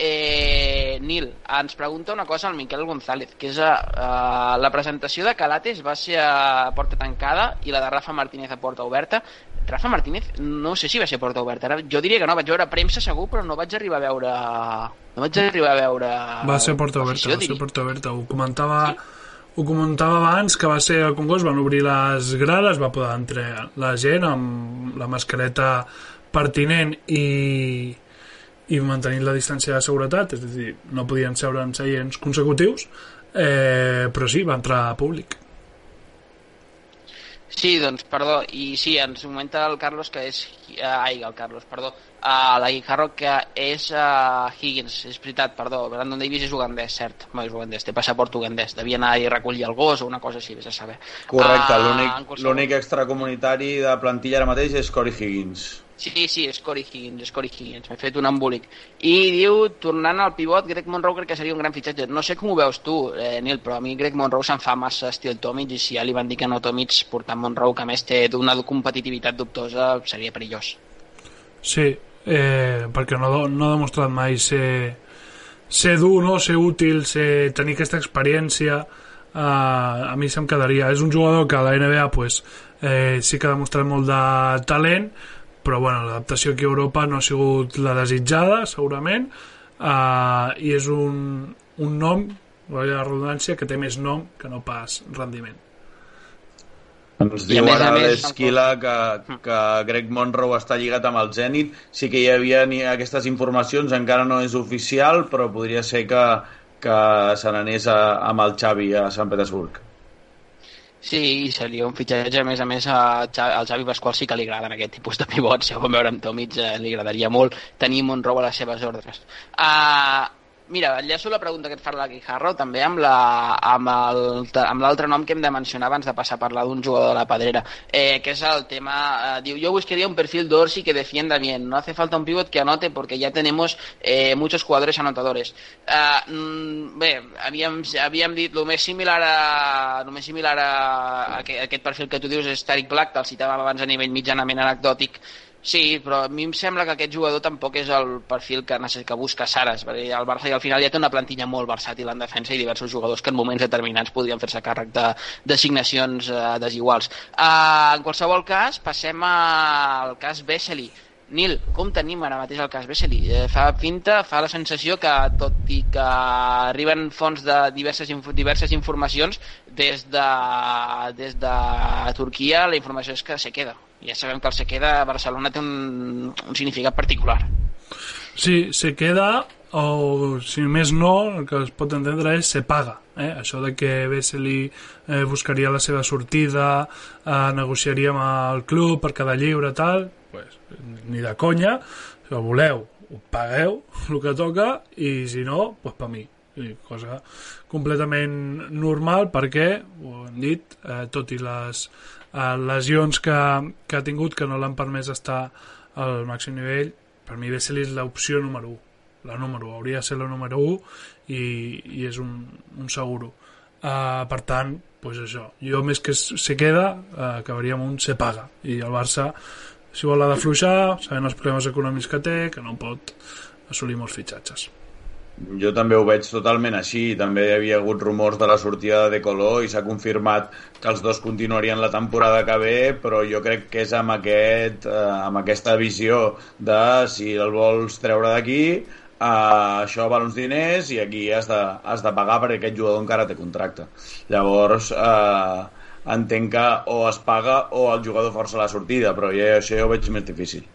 Eh, Nil, ens pregunta una cosa al Miquel González, que és uh, la presentació de Calates va ser a porta tancada i la de Rafa Martínez a porta oberta. Rafa Martínez, no sé si va ser a porta oberta. Ara, jo diria que no, vaig veure premsa segur, però no vaig arribar a veure... No vaig arribar a veure... Va ser a porta oberta, va ser a porta oberta. Ho comentava... Sí? ho comentava abans que va ser al Congost, van obrir les grades, va poder entrar la gent amb la mascareta pertinent i, i mantenint la distància de seguretat, és a dir, no podien seure en seients consecutius, eh, però sí, va entrar a públic. Sí, doncs, perdó, i sí, ens comenta el Carlos que és... Eh, ai, el Carlos, perdó. Uh, la Guijarro que és uh, Higgins, és veritat, perdó. Brandon Davis és ugandès, cert. No, és ugandès, té passaport ugandès. Devia anar i recollir el gos o una cosa així, vés a saber. Correcte, uh, l'únic qualsevol... extracomunitari de plantilla ara mateix és Corey Higgins. Sí, sí, és Corey Higgins, és Corey Higgins, m'he fet un embolic. I diu, tornant al pivot, Greg Monroe crec que seria un gran fitxatge. No sé com ho veus tu, eh, Nil, però a mi Greg Monroe se'n fa massa estil Tomic i si ja li van dir que no Tomic portant Monroe, que a més té d'una competitivitat dubtosa, seria perillós. Sí, eh, perquè no, no ha demostrat mai ser, ser dur, no? ser útil, ser, tenir aquesta experiència eh, a mi se'm quedaria és un jugador que a la NBA pues, eh, sí que ha demostrat molt de talent però bueno, l'adaptació aquí a Europa no ha sigut la desitjada segurament eh, i és un, un nom la redundància que té més nom que no pas rendiment ens diu ara l'Esquila que, que Greg Monroe està lligat amb el Zenit. Sí que hi havia ni aquestes informacions, encara no és oficial, però podria ser que, que se n'anés amb el Xavi a Sant Petersburg. Sí, i seria un fitxatge, a més a més, a Xavi, al Xavi Pasqual sí que li agraden aquest tipus de pivots, ja ho vam veure amb Tomic, eh, li agradaria molt tenir Monroe a les seves ordres. Uh, Mira, enllaço la pregunta que et fa la Guijarro també amb l'altre amb amb nom que hem de mencionar abans de passar a parlar d'un jugador de la Pedrera, eh, que és el tema, eh, diu, yo buscaría un perfil Dorsey que defienda bien, no hace falta un pivot que anote porque ya tenemos eh, muchos jugadores anotadores. Eh, mm, bé, havíem, havíem dit el més similar a, el més similar a, a, a aquest perfil que tu dius és Tariq Black, te'l citàvem abans a nivell mitjanament anecdòtic, Sí, però a mi em sembla que aquest jugador tampoc és el perfil que, que busca Saras, perquè el Barça i al final ja té una plantilla molt versàtil en defensa i diversos jugadors que en moments determinats podrien fer-se càrrec d'assignacions eh, desiguals. Uh, en qualsevol cas, passem al cas Vesely. Nil, com tenim ara mateix el cas Vesely? Eh, fa finta, fa la sensació que, tot i que arriben fonts de diverses, diverses informacions, des de, des de Turquia la informació és que se queda ja sabem que el se queda a Barcelona té un, un significat particular. Sí, se queda o si més no, el que es pot entendre és se paga. Eh? Això de que Vesely eh, buscaria la seva sortida, eh, negociaria amb el club per cada lliure, tal, pues, ni de conya, si ho voleu, ho pagueu el que toca i si no, pues per mi. I cosa completament normal perquè, ho hem dit, eh, tot i les eh, lesions que, que ha tingut que no l'han permès estar al màxim nivell per mi Vesely és l'opció número 1 la número 1, hauria de ser la número 1 i, i és un, un seguro. Uh, per tant pues això, jo més que se queda uh, acabaria amb un se paga. I el Barça si vol ha de fluixar sabent els problemes econòmics que té que no pot assolir molts fitxatges jo també ho veig totalment així. També hi havia hagut rumors de la sortida de Color i s'ha confirmat que els dos continuarien la temporada que ve, però jo crec que és amb, aquest, eh, amb aquesta visió de si el vols treure d'aquí, eh, això val uns diners i aquí has de, has de pagar perquè aquest jugador encara té contracte. Llavors, eh, entenc que o es paga o el jugador força la sortida, però jo això ja ho veig més difícil.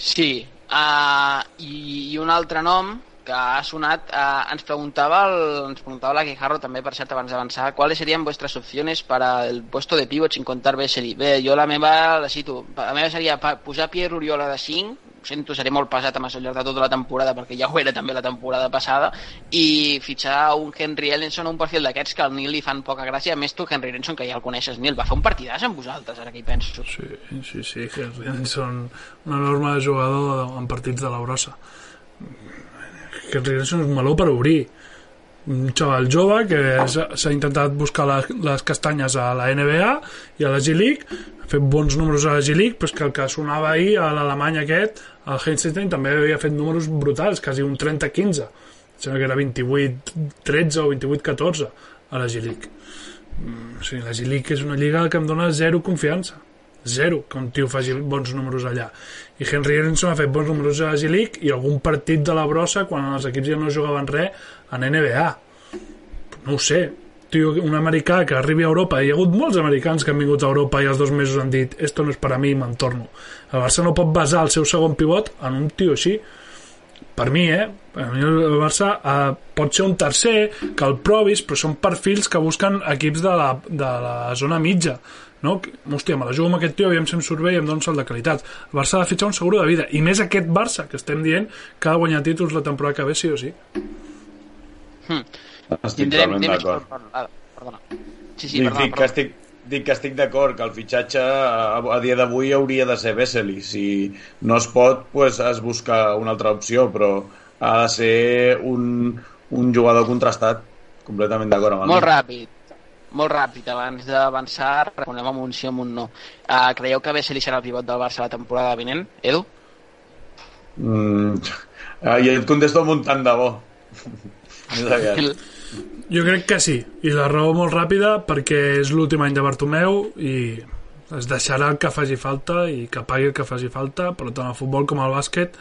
Sí, Uh, i, I un altre nom que ha sonat, uh, ens preguntava el, ens preguntava la Quijarro també, per cert, abans d'avançar, ¿cuáles serían vuestras opciones para el puesto de pivot sin contar Vesely? Bé, jo la meva, la cito, la meva seria posar Pierre Oriola de 5, ho sento, seré molt pesat amb això al llarg de tota la temporada perquè ja ho era també la temporada passada i fitxar un Henry Ellenson un perfil d'aquests que al Nil li fan poca gràcia a més tu Henry Ellenson que ja el coneixes Nil. Va fer un partidàs amb vosaltres ara que hi penso. Sí, sí, sí Henry Ellenson un enorme jugador en partits de la brossa Henry Ellenson és un meló per obrir. Un xaval jove que s'ha intentat buscar les, les castanyes a la NBA i a la G-League ha fet bons números a la G-League però que el que sonava ahir a l'Alemany aquest el Heinstein també havia fet números brutals quasi un 30-15 sembla que era 28-13 o 28-14 a la G-League mm, o sigui, la G-League és una lliga que em dona zero confiança zero que un tio faci bons números allà. I Henry Ellenson ha fet bons números a la G-League i algun partit de la brossa quan els equips ja no jugaven res en NBA no ho sé. Tio, un americà que arribi a Europa hi ha hagut molts americans que han vingut a Europa i els dos mesos han dit esto no és per a mi me'n torno. El Barça no pot basar el seu segon pivot en un tio així. Per mi, eh? Per mi el Barça eh, pot ser un tercer, que el provis, però són perfils que busquen equips de la, de la zona mitja no? hòstia, me la jugo amb aquest tio aviam si em surt bé i em dona un salt de qualitat el Barça ha de fitxar un seguro de vida i més aquest Barça que estem dient que ha de guanyar títols la temporada que ve sí o sí hmm. estic totalment d'acord perdona sí, sí, perdona, perdona. que estic, dic que estic d'acord que el fitxatge a, a dia d'avui hauria de ser Vesely. Si no es pot, pues es busca una altra opció, però ha de ser un, un jugador contrastat. Completament d'acord amb el Molt ràpid molt ràpid, abans d'avançar, reconem amb un sí o amb un no. Uh, creieu que Vesely serà el pivot del Barça la temporada vinent? Edu? Mm, I et contesto amb un tant de bo. *laughs* Jo crec que sí, i la raó molt ràpida perquè és l'últim any de Bartomeu i es deixarà el que faci falta i que pagui el que faci falta, però tant el futbol com el bàsquet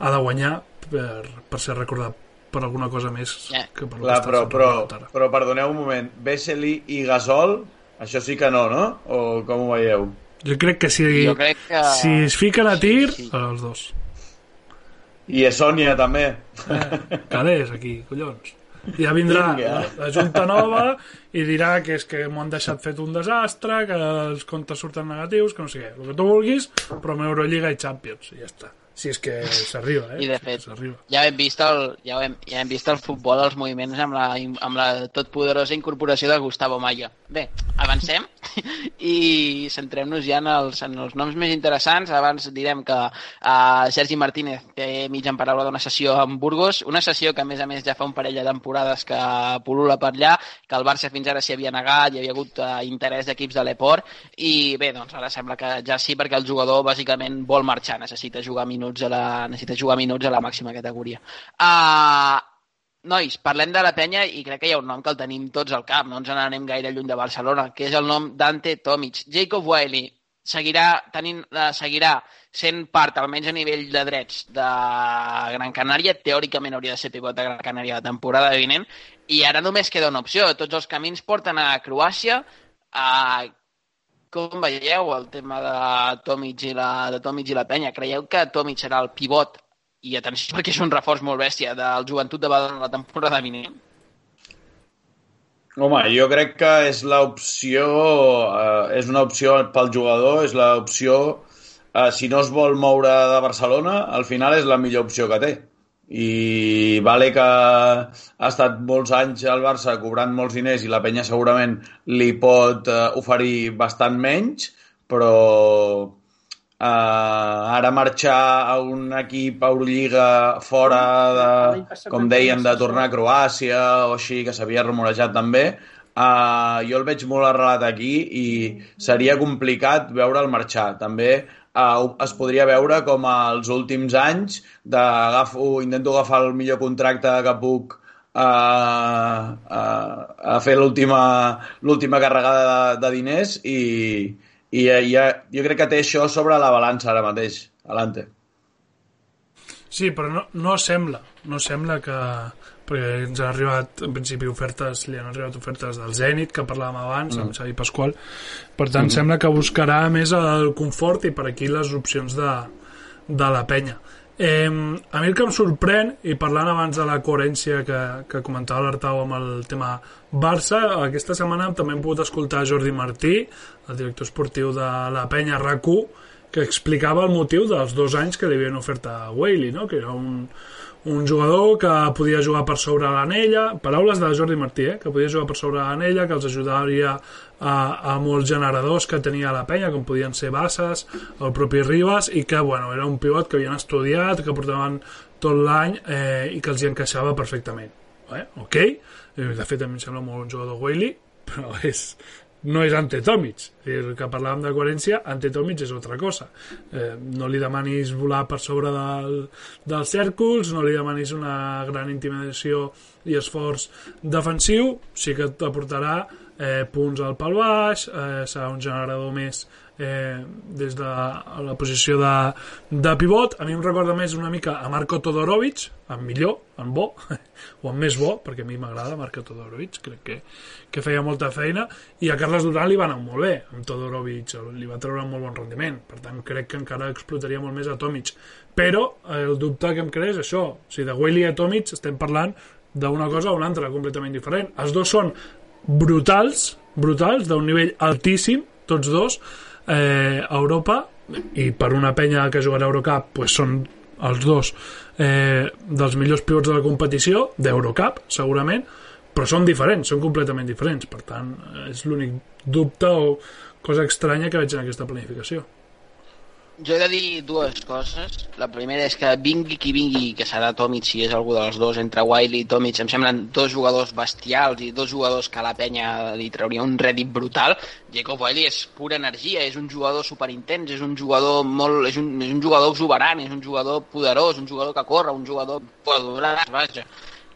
ha de guanyar per, per ser recordat per alguna cosa més yeah. que per Clar, però, però, però perdoneu un moment, Vesely i Gasol, això sí que no, no? O com ho veieu? Jo crec que si, jo crec que... si es fiquen a tir, sí, sí. els dos. I és Sònia, també. Eh, calés, aquí, collons. Ja vindrà la, la Junta Nova i dirà que és que m'ho han deixat fet un desastre, que els comptes surten negatius, que no sé què, el que tu vulguis, però amb Euroliga i Champions, i ja està si és que s'arriba, eh? I de fet, ja hem vist el, ja hem, ja hem vist el futbol, els moviments amb la, amb la totpoderosa incorporació de Gustavo Maya. Bé, avancem *laughs* i centrem-nos ja en els, en els noms més interessants. Abans direm que uh, Sergi Martínez té mitja en paraula d'una sessió amb Burgos, una sessió que a més a més ja fa un parell de temporades que pulula per allà, que el Barça fins ara s'hi havia negat, hi havia hagut uh, interès d'equips de l'Eport i bé, doncs ara sembla que ja sí perquè el jugador bàsicament vol marxar, necessita jugar minuts minuts a la, necessita jugar minuts a la màxima categoria. Uh, nois, parlem de la penya i crec que hi ha un nom que el tenim tots al cap, no ens n'anem gaire lluny de Barcelona, que és el nom Dante Tomic. Jacob Wiley seguirà, tenint, uh, seguirà sent part, almenys a nivell de drets, de Gran Canària. Teòricament hauria de ser pivot de Gran Canària la temporada vinent. I ara només queda una opció. Tots els camins porten a Croàcia. Uh, com veieu el tema de Tomic i la, de Tomic i la penya? Creieu que Tomic serà el pivot i atenció perquè és un reforç molt bèstia del joventut de Badalona la temporada vinent? Home, jo crec que és l'opció, eh, és una opció pel jugador, és l'opció, eh, si no es vol moure de Barcelona, al final és la millor opció que té i vale que ha estat molts anys al Barça cobrant molts diners i la penya segurament li pot uh, oferir bastant menys, però uh, ara marxar a un equip a Eurolliga fora de, com deien, de tornar a Croàcia o així, que s'havia rumorejat també, uh, jo el veig molt arrelat aquí i seria complicat veure'l marxar. També uh, es podria veure com als últims anys de agafo, intento agafar el millor contracte que puc a, a, a fer l'última carregada de, de diners i, i ja, jo crec que té això sobre la balança ara mateix. Alante. Sí, però no, no sembla, no sembla que, perquè ens han arribat en principi ofertes, li han arribat ofertes del Zenit que parlàvem abans, mm. amb Xavi Pasqual per tant mm. sembla que buscarà més el confort i per aquí les opcions de, de la penya eh, a mi el que em sorprèn i parlant abans de la coherència que, que comentava l'Artau amb el tema Barça, aquesta setmana també hem pogut escoltar Jordi Martí el director esportiu de la penya rac que explicava el motiu dels dos anys que li havien ofert a Whaley, no? que era un, un jugador que podia jugar per sobre l'anella, paraules de Jordi Martí, eh? que podia jugar per sobre l'anella, que els ajudaria a, a molts generadors que tenia la penya, com podien ser Bassas, el propi Ribas, i que bueno, era un pivot que havien estudiat, que portaven tot l'any eh, i que els hi encaixava perfectament. Eh? Ok, de fet a mi em sembla molt un jugador Whaley, però és, no és ante Tomic. El que parlàvem de coherència, ante Tomic és altra cosa. Eh, no li demanis volar per sobre del, dels cèrculs, no li demanis una gran intimidació i esforç defensiu, sí que t'aportarà eh, punts al pal baix, eh, serà un generador més eh, des de la posició de, de pivot. A mi em recorda més una mica a Marco Todorovic, en millor, en bo, *laughs* o en més bo, perquè a mi m'agrada Marco Todorovic, crec que, que feia molta feina, i a Carles Duran li va anar molt bé, amb Todorovic li va treure molt bon rendiment, per tant crec que encara explotaria molt més a Tomic. Però el dubte que em crea és això, o sigui, de Willy a Tomic estem parlant d'una cosa o una altra completament diferent. Els dos són brutals, brutals, d'un nivell altíssim, tots dos, eh, a Europa i per una penya que jugarà a Eurocup pues són els dos eh, dels millors pivots de la competició d'Eurocup segurament però són diferents, són completament diferents. Per tant, és l'únic dubte o cosa estranya que veig en aquesta planificació jo he de dir dues coses. La primera és que vingui qui vingui, que serà Tomic si és algú dels dos, entre Wiley i Tomic, em semblen dos jugadors bestials i dos jugadors que a la penya li trauria un rèdit brutal. Jacob Wiley és pura energia, és un jugador superintens, és un jugador molt... és un, és un jugador exuberant, és un jugador poderós, un jugador que corre, un jugador poderós, vaja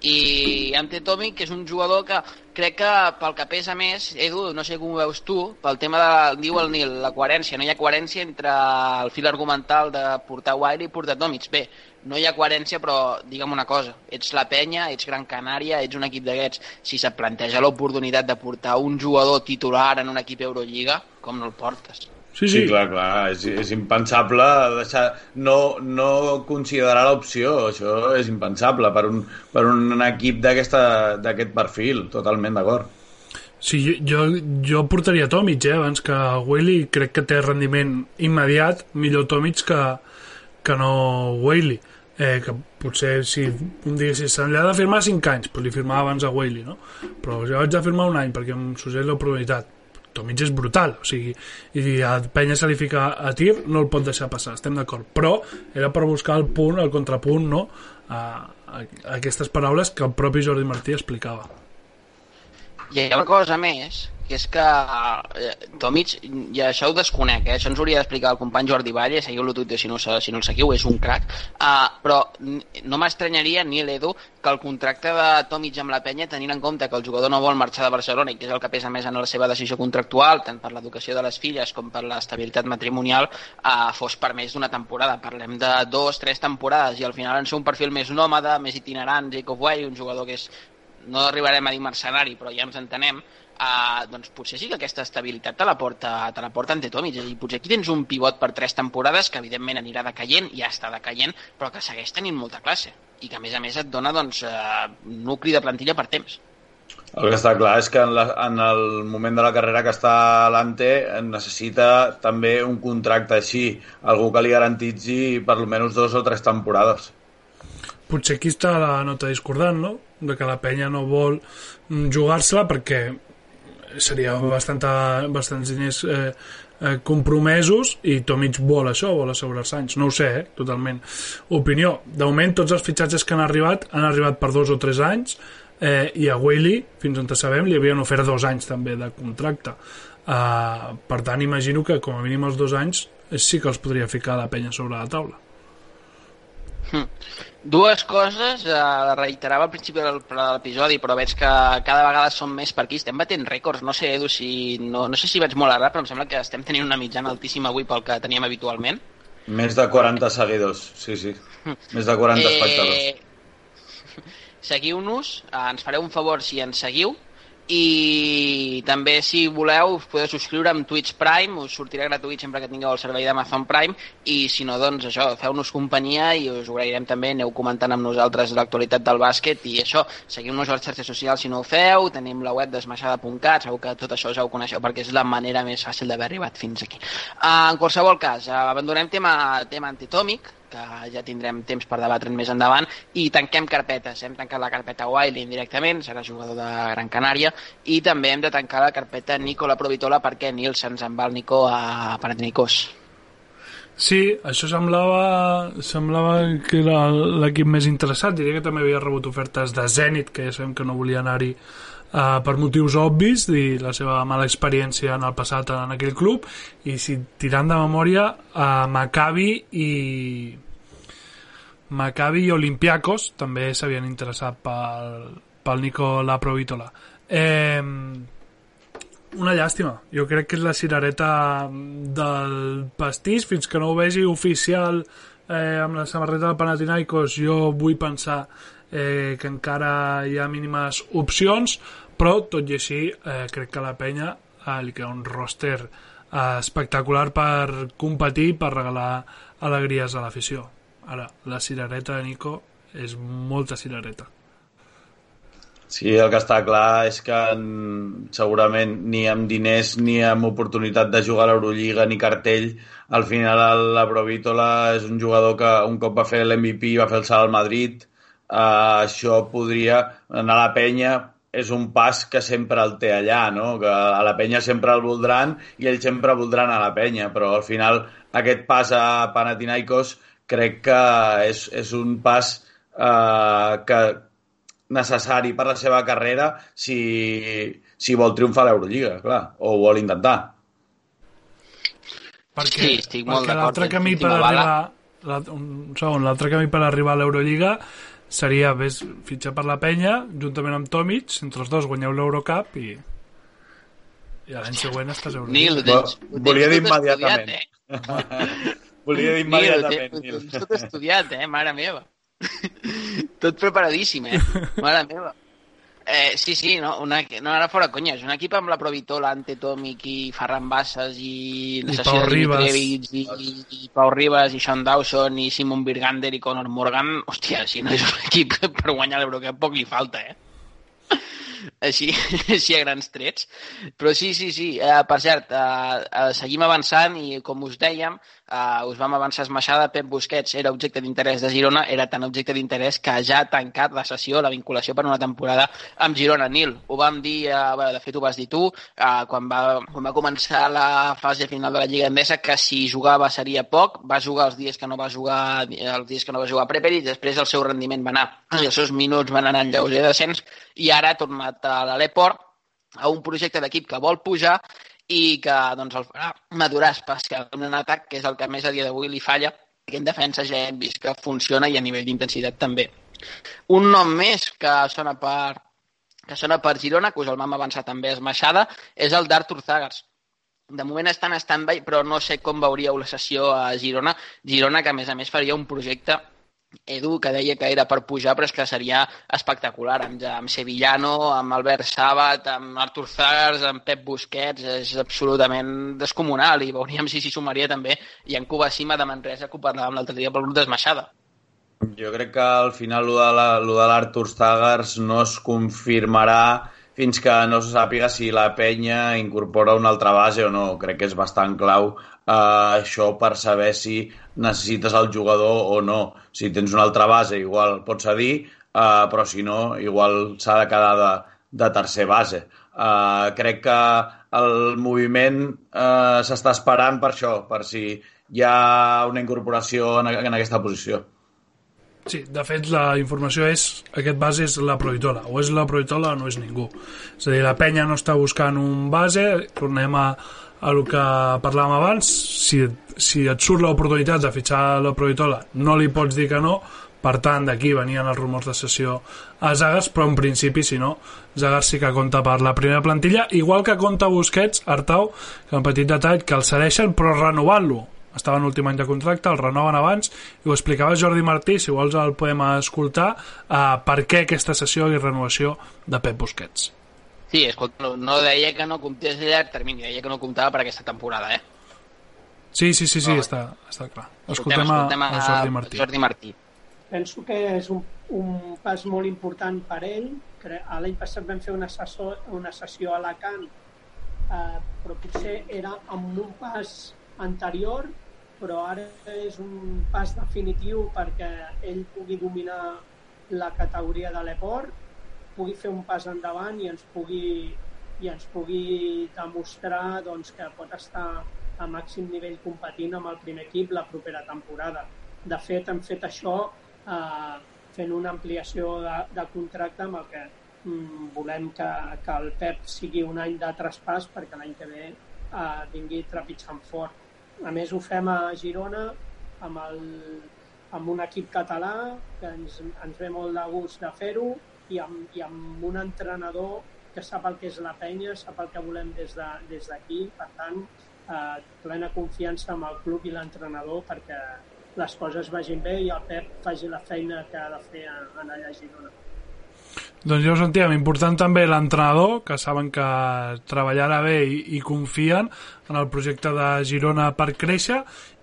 i Ante Tomic que és un jugador que crec que pel que pesa més, Edu, no sé com ho veus tu, pel tema de, diu el Nil, la coherència, no hi ha coherència entre el fil argumental de portar Wiley i portar Tomic. Bé, no hi ha coherència, però digue'm una cosa, ets la penya, ets Gran Canària, ets un equip d'aquests, si se't planteja l'oportunitat de portar un jugador titular en un equip Eurolliga, com no el portes? Sí, sí, sí clar, clar, és, és impensable deixar, no, no considerar l'opció, això és impensable per un, per un equip d'aquest perfil, totalment d'acord. Sí, jo, jo portaria Tomic, eh, abans que Whaley, crec que té rendiment immediat, millor Tomic que, que no Whaley. Eh, que potser si un dia si se li ha de firmar 5 anys, però li firmava abans a Whaley, no? Però jo vaig a firmar un any perquè em succeeix la probabilitat Tomic és brutal, o sigui, i a Penya se li fica a tir, no el pot deixar passar, estem d'acord, però era per buscar el punt, el contrapunt, no?, a, a, a aquestes paraules que el propi Jordi Martí explicava. I hi ha una cosa més, que és que eh, Tomic, i això ho desconec, eh? això ens hauria d'explicar el company Jordi Valle, seguiu-lo Twitter si no, si no el seguiu, és un crac, uh, però no m'estranyaria ni l'Edu que el contracte de Tomic amb la penya, tenint en compte que el jugador no vol marxar de Barcelona i que és el que pesa més en la seva decisió contractual, tant per l'educació de les filles com per l'estabilitat matrimonial, uh, fos per més d'una temporada. Parlem de dos, tres temporades i al final en ser un perfil més nòmada, més itinerant, Jacob Way, un jugador que és no arribarem a dir mercenari, però ja ens entenem, uh, doncs potser sí que aquesta estabilitat te la porta, te la porta ante Tomic. És a dir, potser aquí tens un pivot per tres temporades que evidentment anirà decaient, ja està decaient, però que segueix tenint molta classe i que a més a més et dona doncs, uh, nucli de plantilla per temps. El que està clar és que en, la, en el moment de la carrera que està l'Ante necessita també un contracte així, algú que li garantitzi per almenys dos o tres temporades. Potser aquí està la nota discordant, no? De que la penya no vol jugar-se-la perquè seria bastant, bastants diners eh, eh, compromesos i Tomic vol això, vol assegurar-se anys. No ho sé, eh, totalment. Opinió. De moment tots els fitxatges que han arribat han arribat per dos o tres anys eh, i a Whaley, fins on sabem li havien ofert dos anys també de contracte. Eh, per tant imagino que com a mínim els dos anys sí que els podria ficar la penya sobre la taula. Dues coses, eh, reiterava al principi del, de l'episodi, però veig que cada vegada som més per aquí, estem batent rècords, no sé, Edu, si, no, no sé si vaig molt ara, però em sembla que estem tenint una mitjana altíssima avui pel que teníem habitualment. Més de 40 seguidors, sí, sí. Més de 40 eh, espectadors. *laughs* Seguiu-nos, eh, ens fareu un favor si ens seguiu, i també si voleu us podeu subscriure amb Twitch Prime us sortirà gratuït sempre que tingueu el servei d'Amazon Prime. I si no doncs això, feu-nos companyia i us agrairem també, aneu comentant amb nosaltres l'actualitat del bàsquet. I això, seguim-nos a les xarxes socials si no ho feu, tenim la web desmaixada.cat segur que tot això ja ho coneixeu perquè és la manera més fàcil d'haver arribat fins aquí. Uh, en qualsevol cas, abandonem tema, tema antitòmic que ja tindrem temps per debatre'n més endavant, i tanquem carpetes. Hem tancat la carpeta Wiley indirectament, serà jugador de Gran Canària, i també hem de tancar la carpeta Nicola Provitola perquè Nilsson se'n va el Nico a Panathinaikos. Sí, això semblava, semblava que era l'equip més interessat. Diria que també havia rebut ofertes de Zenit, que ja sabem que no volia anar-hi uh, per motius obvis i la seva mala experiència en el passat en aquell club i si tirant de memòria uh, Maccabi i Maccabi i Olympiacos també s'havien interessat pel, pel Nico Laprovitola eh, una llàstima. Jo crec que és la cirereta del pastís. Fins que no ho vegi oficial eh, amb la samarreta del Panathinaikos jo vull pensar eh, que encara hi ha mínimes opcions, però tot i així eh, crec que la penya eh, li queda un roster eh, espectacular per competir, per regalar alegries a l'afició. Ara, la cirereta de Nico és molta cirereta. Sí, el que està clar és que segurament ni amb diners ni amb oportunitat de jugar a l'Eurolliga ni cartell, al final la Provítola és un jugador que un cop va fer l'MVP va fer el salt al Madrid, Uh, això podria anar a la penya és un pas que sempre el té allà, no? que a la penya sempre el voldran i ells sempre voldran a la penya, però al final aquest pas a Panathinaikos crec que és, és un pas eh, que necessari per la seva carrera si, si vol triomfar a l'Eurolliga, clar, o ho vol intentar. Perquè, Sí, estic molt perquè d'acord. l'altre camí per arribar la- un segon, l'altre camí per arribar a l'Eurolliga seria ves, fitxar per la penya juntament amb Tomic, entre els dos guanyeu l'Eurocup i i l'any següent estàs a *laughs* Nil, ho tens, ho Volia dir immediatament. eh? Volia dir immediatament, Nil. ho tens tot estudiat, eh? Mare meva. *laughs* tot preparadíssim, eh? Mare meva. Eh, sí, sí, no, una, no ara fora conyes, un equip amb la Provitola, Ante Tomic i Ferran Bassas i I Pau Ribas. Dimitrievich i, i Pau Ribas i Sean Dawson i Simon Birgander i Conor Morgan, hòstia, si no és un equip per guanyar l'Eurocup poc li falta, eh? així, *laughs* així a grans trets. Però sí, sí, sí. Eh, per cert, eh, eh, seguim avançant i, com us dèiem, eh, us vam avançar esmaixada. Pep Busquets era objecte d'interès de Girona, era tan objecte d'interès que ja ha tancat la sessió, la vinculació per una temporada amb Girona. Nil, ho vam dir, eh, bé, de fet ho vas dir tu, eh, quan, va, quan va començar la fase final de la Lliga Endesa, que si jugava seria poc, va jugar els dies que no va jugar els dies que no va jugar Preperi, després el seu rendiment va anar, els seus minuts van anar en lleuger descens, i ara ha tornat a l'Aleport, a un projecte d'equip que vol pujar i que doncs, el farà madurar especialment en atac, que és el que més a dia d'avui li falla, que en defensa ja hem vist que funciona i a nivell d'intensitat també. Un nom més que sona per, que sona per Girona, que us el vam avançar també esmaixada, és el d'Artur Zagars. De moment està en stand-by, però no sé com veuríeu la sessió a Girona. Girona, que a més a més faria un projecte Edu, que deia que era per pujar, però és que seria espectacular, amb, amb Sevillano, amb Albert Sabat, amb Artur Zagars, amb Pep Busquets, és absolutament descomunal, i veuríem si s'hi sumaria també i en Cuba Cima de Manresa, que ho parlàvem l'altre dia pel grup d'esmaixada. Jo crec que al final lo de la- l'Artur Zagars no es confirmarà fins que no se sàpiga si la penya incorpora una altra base o no. Crec que és bastant clau eh, això per saber si necessites el jugador o no. Si tens una altra base, igual pots cedir, eh, però si no, igual s'ha de quedar de, de tercer base. Eh, crec que el moviment eh, s'està esperant per això, per si hi ha una incorporació en, en aquesta posició. Sí, de fet la informació és aquest base és la Proitola, o és la Proitola o no és ningú. És a dir, la penya no està buscant un base, tornem a, el que parlàvem abans, si, si et surt l'oportunitat de fitxar la Proitola no li pots dir que no, per tant d'aquí venien els rumors de sessió a Zagas, però en principi si no, Zagas sí que compta per la primera plantilla, igual que compta Busquets, Artau, que un petit detall, que el cedeixen però renovant-lo, estava en l'últim any de contracte, el renoven abans i ho explicava Jordi Martí, si vols el podem escoltar, uh, per què aquesta sessió i renovació de Pep Busquets. Sí, escolta, no, no deia que no comptés a llarg termini, deia que no comptava per aquesta temporada, eh? Sí, sí, sí, sí, Ah. està, està clar. Escoltem, a, escoltem a Jordi Martí. Jordi Martí. Penso que és un, un pas molt important per ell. L'any passat vam fer una sessió, una sessió a Alacant, eh, però potser era amb un pas anterior, però ara és un pas definitiu perquè ell pugui dominar la categoria de l'eport, pugui fer un pas endavant i ens pugui, i ens pugui demostrar doncs, que pot estar a màxim nivell competint amb el primer equip la propera temporada. De fet, hem fet això eh, fent una ampliació de, de contracte amb el que mm, volem que, que el Pep sigui un any de traspàs perquè l'any que ve eh, vingui trepitjant fort. A més, ho fem a Girona amb, el, amb un equip català que ens, ens ve molt de gust de fer-ho i, amb, i amb un entrenador que sap el que és la penya, sap el que volem des d'aquí, de, des per tant, eh, plena confiança amb el club i l'entrenador perquè les coses vagin bé i el Pep faci la feina que ha de fer en allà a Girona. Doncs ja ho sentíem, important també l'entrenador, que saben que treballarà bé i, i confien en el projecte de Girona per créixer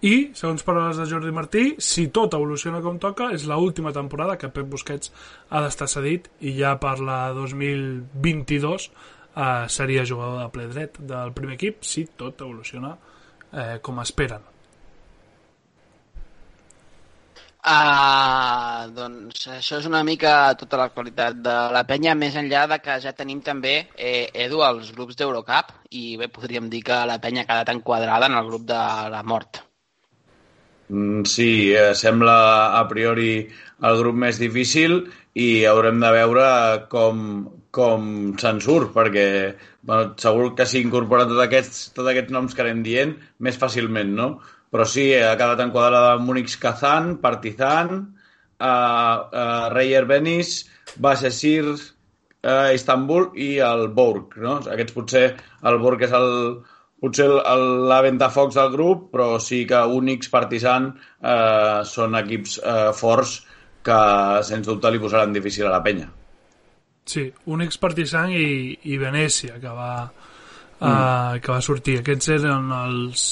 i, segons paraules de Jordi Martí, si tot evoluciona com toca, és l'última última temporada que Pep Busquets ha d'estar cedit i ja per la 2022 eh, seria jugador de ple dret del primer equip si tot evoluciona eh, com esperen. Uh, doncs això és una mica tota l'actualitat de la penya, més enllà de que ja tenim també, eh, Edu, els grups d'Eurocup, i bé, podríem dir que la penya ha quedat enquadrada en el grup de la mort. Mm, sí, eh, sembla a priori el grup més difícil i haurem de veure com, com se'n surt, perquè bueno, segur que s'hi tots aquests, tots aquests noms que anem dient més fàcilment, no? Però sí, ha quedat enquadrada Múnich Kazan, Partizan, uh, uh, Reyer Benis, Basesir, uh, Istanbul i el Bourg. No? Aquests potser, el Bourg és el, potser la ventafocs del grup, però sí que Únics, Partizan eh, són equips eh, forts que, sens dubte, li posaran difícil a la penya. Sí, Únics, Partizan i, i Venècia, que va, mm. uh, que va sortir. Aquests eren els,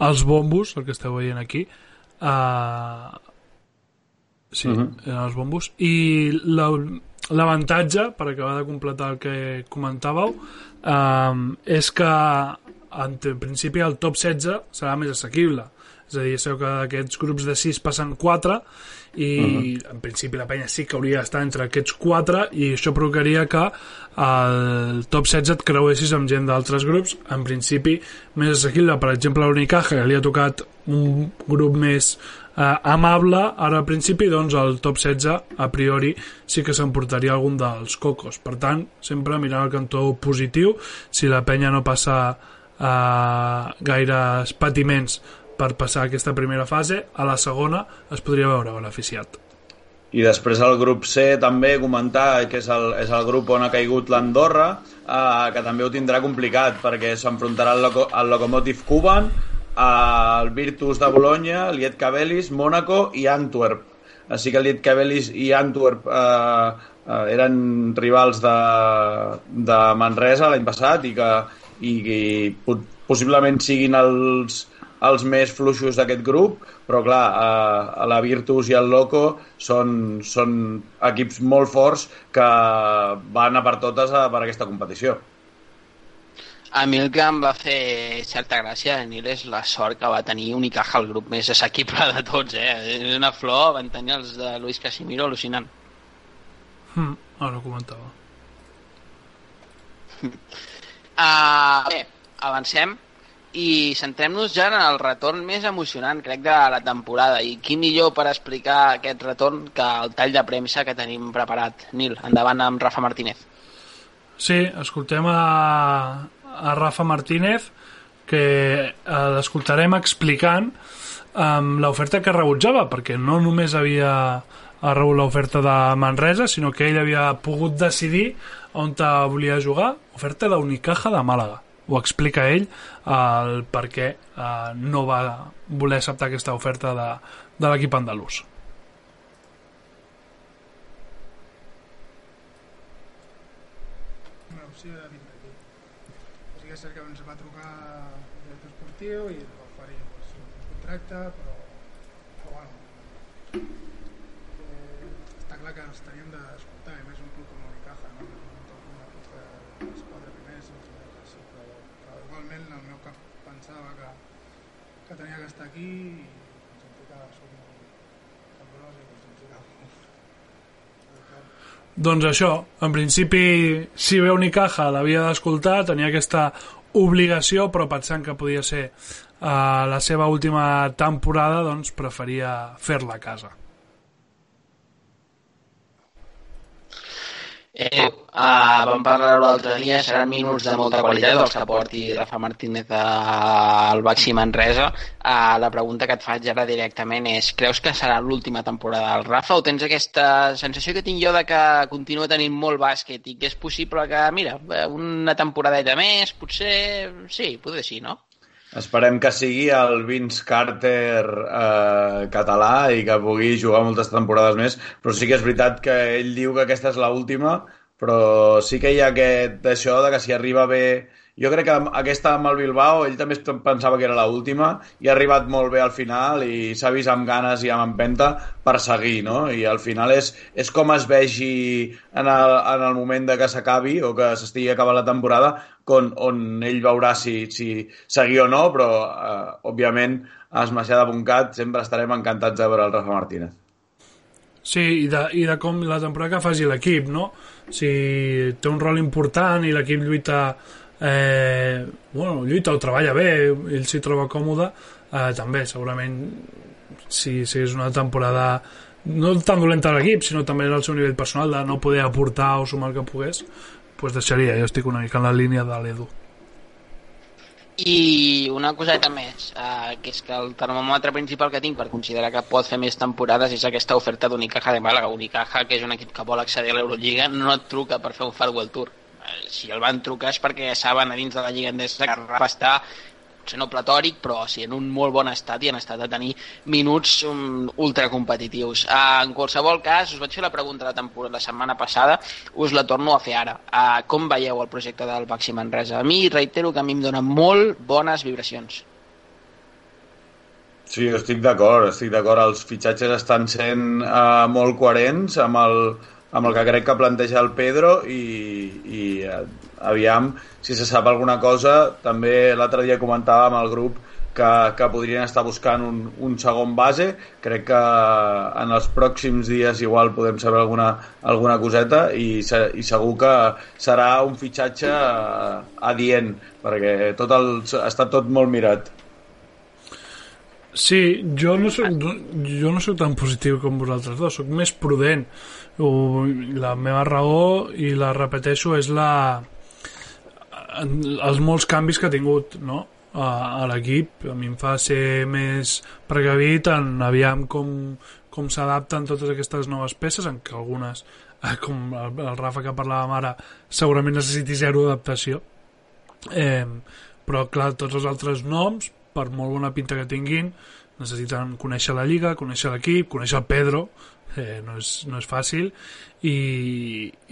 els bombos, el que esteu veient aquí uh, sí, uh mhm. -huh. els bombos i l'avantatge la, per acabar de completar el que comentàveu um, és que en principi el top 16 serà més assequible és a dir, sabeu que aquests grups de 6 passen 4 i uh -huh. en principi la penya sí que hauria d'estar entre aquests 4 i això provocaria que el top 16 et creuessis amb gent d'altres grups en principi més assequible per exemple l'Unicaja que li ha tocat un grup més eh, amable ara al principi doncs el top 16 a priori sí que s'emportaria algun dels cocos per tant sempre mirant el cantó positiu si la penya no passa eh, gaires patiments per passar aquesta primera fase, a la segona es podria veure beneficiat. I després el grup C també comentar que és el, és el grup on ha caigut l'Andorra, eh, que també ho tindrà complicat perquè s'enfrontarà el, Loco, Locomotive Cuban, el Virtus de Bologna, Liet Cabelis, Mónaco i Antwerp. Així que Liet Cabelis i Antwerp eh, eh, eren rivals de, de Manresa l'any passat i que i, i possiblement siguin els, els més fluixos d'aquest grup, però clar, a, a la Virtus i el Loco són, són equips molt forts que van a per totes a, per aquesta competició. A mi el que em va fer certa gràcia, Nil, és la sort que va tenir Unicaja, el grup més assequible de tots, eh? És una flor, van tenir els de Luis Casimiro al·lucinant. Mm, ara ho comentava. Uh, *laughs* bé, avancem i centrem-nos ja en el retorn més emocionant, crec, de la temporada. I qui millor per explicar aquest retorn que el tall de premsa que tenim preparat. Nil, endavant amb Rafa Martínez. Sí, escoltem a, a Rafa Martínez, que eh, l'escoltarem explicant um, l'oferta que rebutjava, perquè no només havia rebut l'oferta de Manresa, sinó que ell havia pogut decidir on volia jugar, oferta d'Unicaja de Màlaga ho explica ell el per què eh, no va voler acceptar aquesta oferta de, de l'equip andalús. Una opció de vindre aquí. O sigui, és cert que ens va trucar el director esportiu i va oferir pues, un contracte, però, però bueno, eh, està clar que ens teníem d'escoltar, a més un club com l'Unicaja, no? igualment el meu cap pensava que, que tenia que estar aquí i em sentia que soc molt cabrós i em sentia doncs això, en principi, si veu Unicaja l'havia d'escoltar, tenia aquesta obligació, però pensant que podia ser uh, la seva última temporada, doncs preferia fer-la a casa. Eh, uh, vam parlar l'altre dia, seran minuts de molta qualitat els que porti Rafa Martínez al Baxi Manresa. Uh, la pregunta que et faig ara directament és, creus que serà l'última temporada del Rafa o tens aquesta sensació que tinc jo de que continua tenint molt bàsquet i que és possible que, mira, una temporadeta més, potser sí, potser sí, no? Esperem que sigui el Vince Carter eh, català i que pugui jugar moltes temporades més, però sí que és veritat que ell diu que aquesta és l'última, però sí que hi ha aquest això de que si arriba bé jo crec que aquesta amb el Bilbao ell també pensava que era l'última i ha arribat molt bé al final i s'ha vist amb ganes i amb empenta per seguir, no? I al final és, és com es vegi en el, en el moment de que s'acabi o que s'estigui acabant la temporada on, on ell veurà si, si seguir o no, però eh, òbviament a Esmaixada.cat sempre estarem encantats de veure el Rafa Martínez. Sí, i de, i de com la temporada que faci l'equip, no? Si té un rol important i l'equip lluita eh, bueno, lluita o treballa bé, ell s'hi troba còmode, eh, també segurament si, si és una temporada no tan dolenta l'equip, sinó també el seu nivell personal de no poder aportar o sumar el que pogués, pues deixaria, jo estic una mica en la línia de l'Edu. I una coseta més, eh, que és que el termòmetre principal que tinc per considerar que pot fer més temporades és aquesta oferta d'Unicaja de Màlaga. Unicaja, que és un equip que vol accedir a l'Eurolliga, no et truca per fer un Farewell Tour. Si el van trucar és perquè saben a dins de la Lliga Endesa que Rafa està potser no platòric, però sí en un molt bon estat i han estat a tenir minuts um, ultracompetitius. Uh, en qualsevol cas, us vaig fer la pregunta la, temporada, la setmana passada, us la torno a fer ara. Uh, com veieu el projecte del Baxi Manresa? A mi, reitero que a mi em dona molt bones vibracions. Sí, estic d'acord, estic d'acord. Els fitxatges estan sent uh, molt coherents amb el, amb el que crec que planteja el Pedro i, i uh, aviam si se sap alguna cosa. També l'altre dia comentàvem al grup que, que podrien estar buscant un, un segon base. Crec que en els pròxims dies igual podem saber alguna, alguna coseta i, i segur que serà un fitxatge adient perquè tot el, estat tot molt mirat. Sí, jo no soc, jo no soc tan positiu com vosaltres dos, soc més prudent. La meva raó, i la repeteixo, és la, els molts canvis que ha tingut no? a, a l'equip a mi em fa ser més precavit en aviam com, com s'adapten totes aquestes noves peces en què algunes, eh, com el, el Rafa que parlàvem ara segurament necessiti zero adaptació eh, però clar, tots els altres noms per molt bona pinta que tinguin necessiten conèixer la Lliga, conèixer l'equip conèixer el Pedro eh, no, és, no és fàcil i,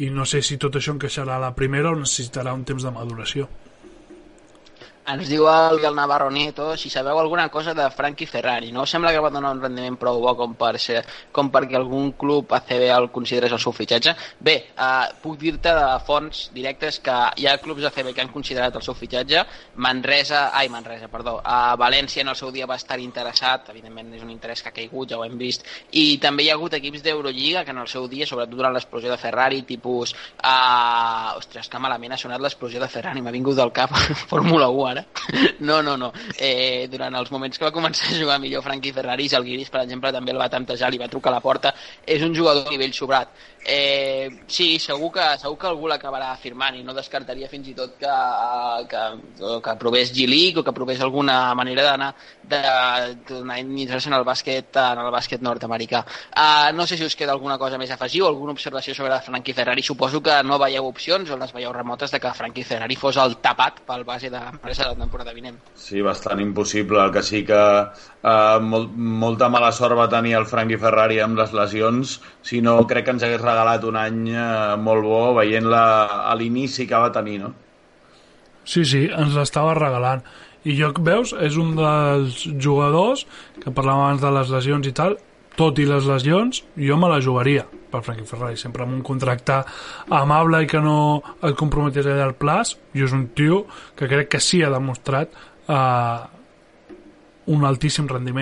i no sé si tot això encaixarà a la primera o necessitarà un temps de maduració ens diu el, el Navarro Nieto si sabeu alguna cosa de Frankie Ferrari. No sembla que va donar un rendiment prou bo com, per ser, com perquè algun club ACB el considerés el seu fitxatge. Bé, eh, puc dir-te de fonts directes que hi ha clubs ACB que han considerat el seu fitxatge. Manresa, ai, Manresa, perdó. A València en el seu dia va estar interessat, evidentment és un interès que ha caigut, ja ho hem vist. I també hi ha hagut equips d'Eurolliga que en el seu dia, sobretot durant l'explosió de Ferrari, tipus... Uh, ostres, que malament ha sonat l'explosió de Ferrari, m'ha vingut del cap *laughs* Fórmula 1 ara. *laughs* No, no, no. Eh, durant els moments que va començar a jugar millor Frankie Ferrari, el Guiris, per exemple, també el va tantejar, li va trucar a la porta. És un jugador a nivell sobrat. Eh, sí, segur que, segur que algú l'acabarà firmant i no descartaria fins i tot que, que, que provés G-League o que provés alguna manera d'anar d'iniciar-se en el bàsquet en el bàsquet nord-americà. Uh, no sé si us queda alguna cosa més a afegir o alguna observació sobre Frankie Ferrari. Suposo que no veieu opcions o les veieu remotes de que Frankie Ferrari fos el tapat pel base de l'empresa de la temporada vinent. Sí, bastant impossible. El que sí que uh, molt, molta mala sort va tenir el Frankie Ferrari amb les lesions, si no crec que ens hagués regalat un any eh, molt bo veient-la a l'inici que va tenir, no? Sí, sí, ens l'estava regalant. I jo, veus, és un dels jugadors que parlàvem abans de les lesions i tal, tot i les lesions, jo me la jugaria per Frankie Ferrari, sempre amb un contracte amable i que no et comprometés a llarg plaç, i és un tio que crec que sí ha demostrat eh, un altíssim rendiment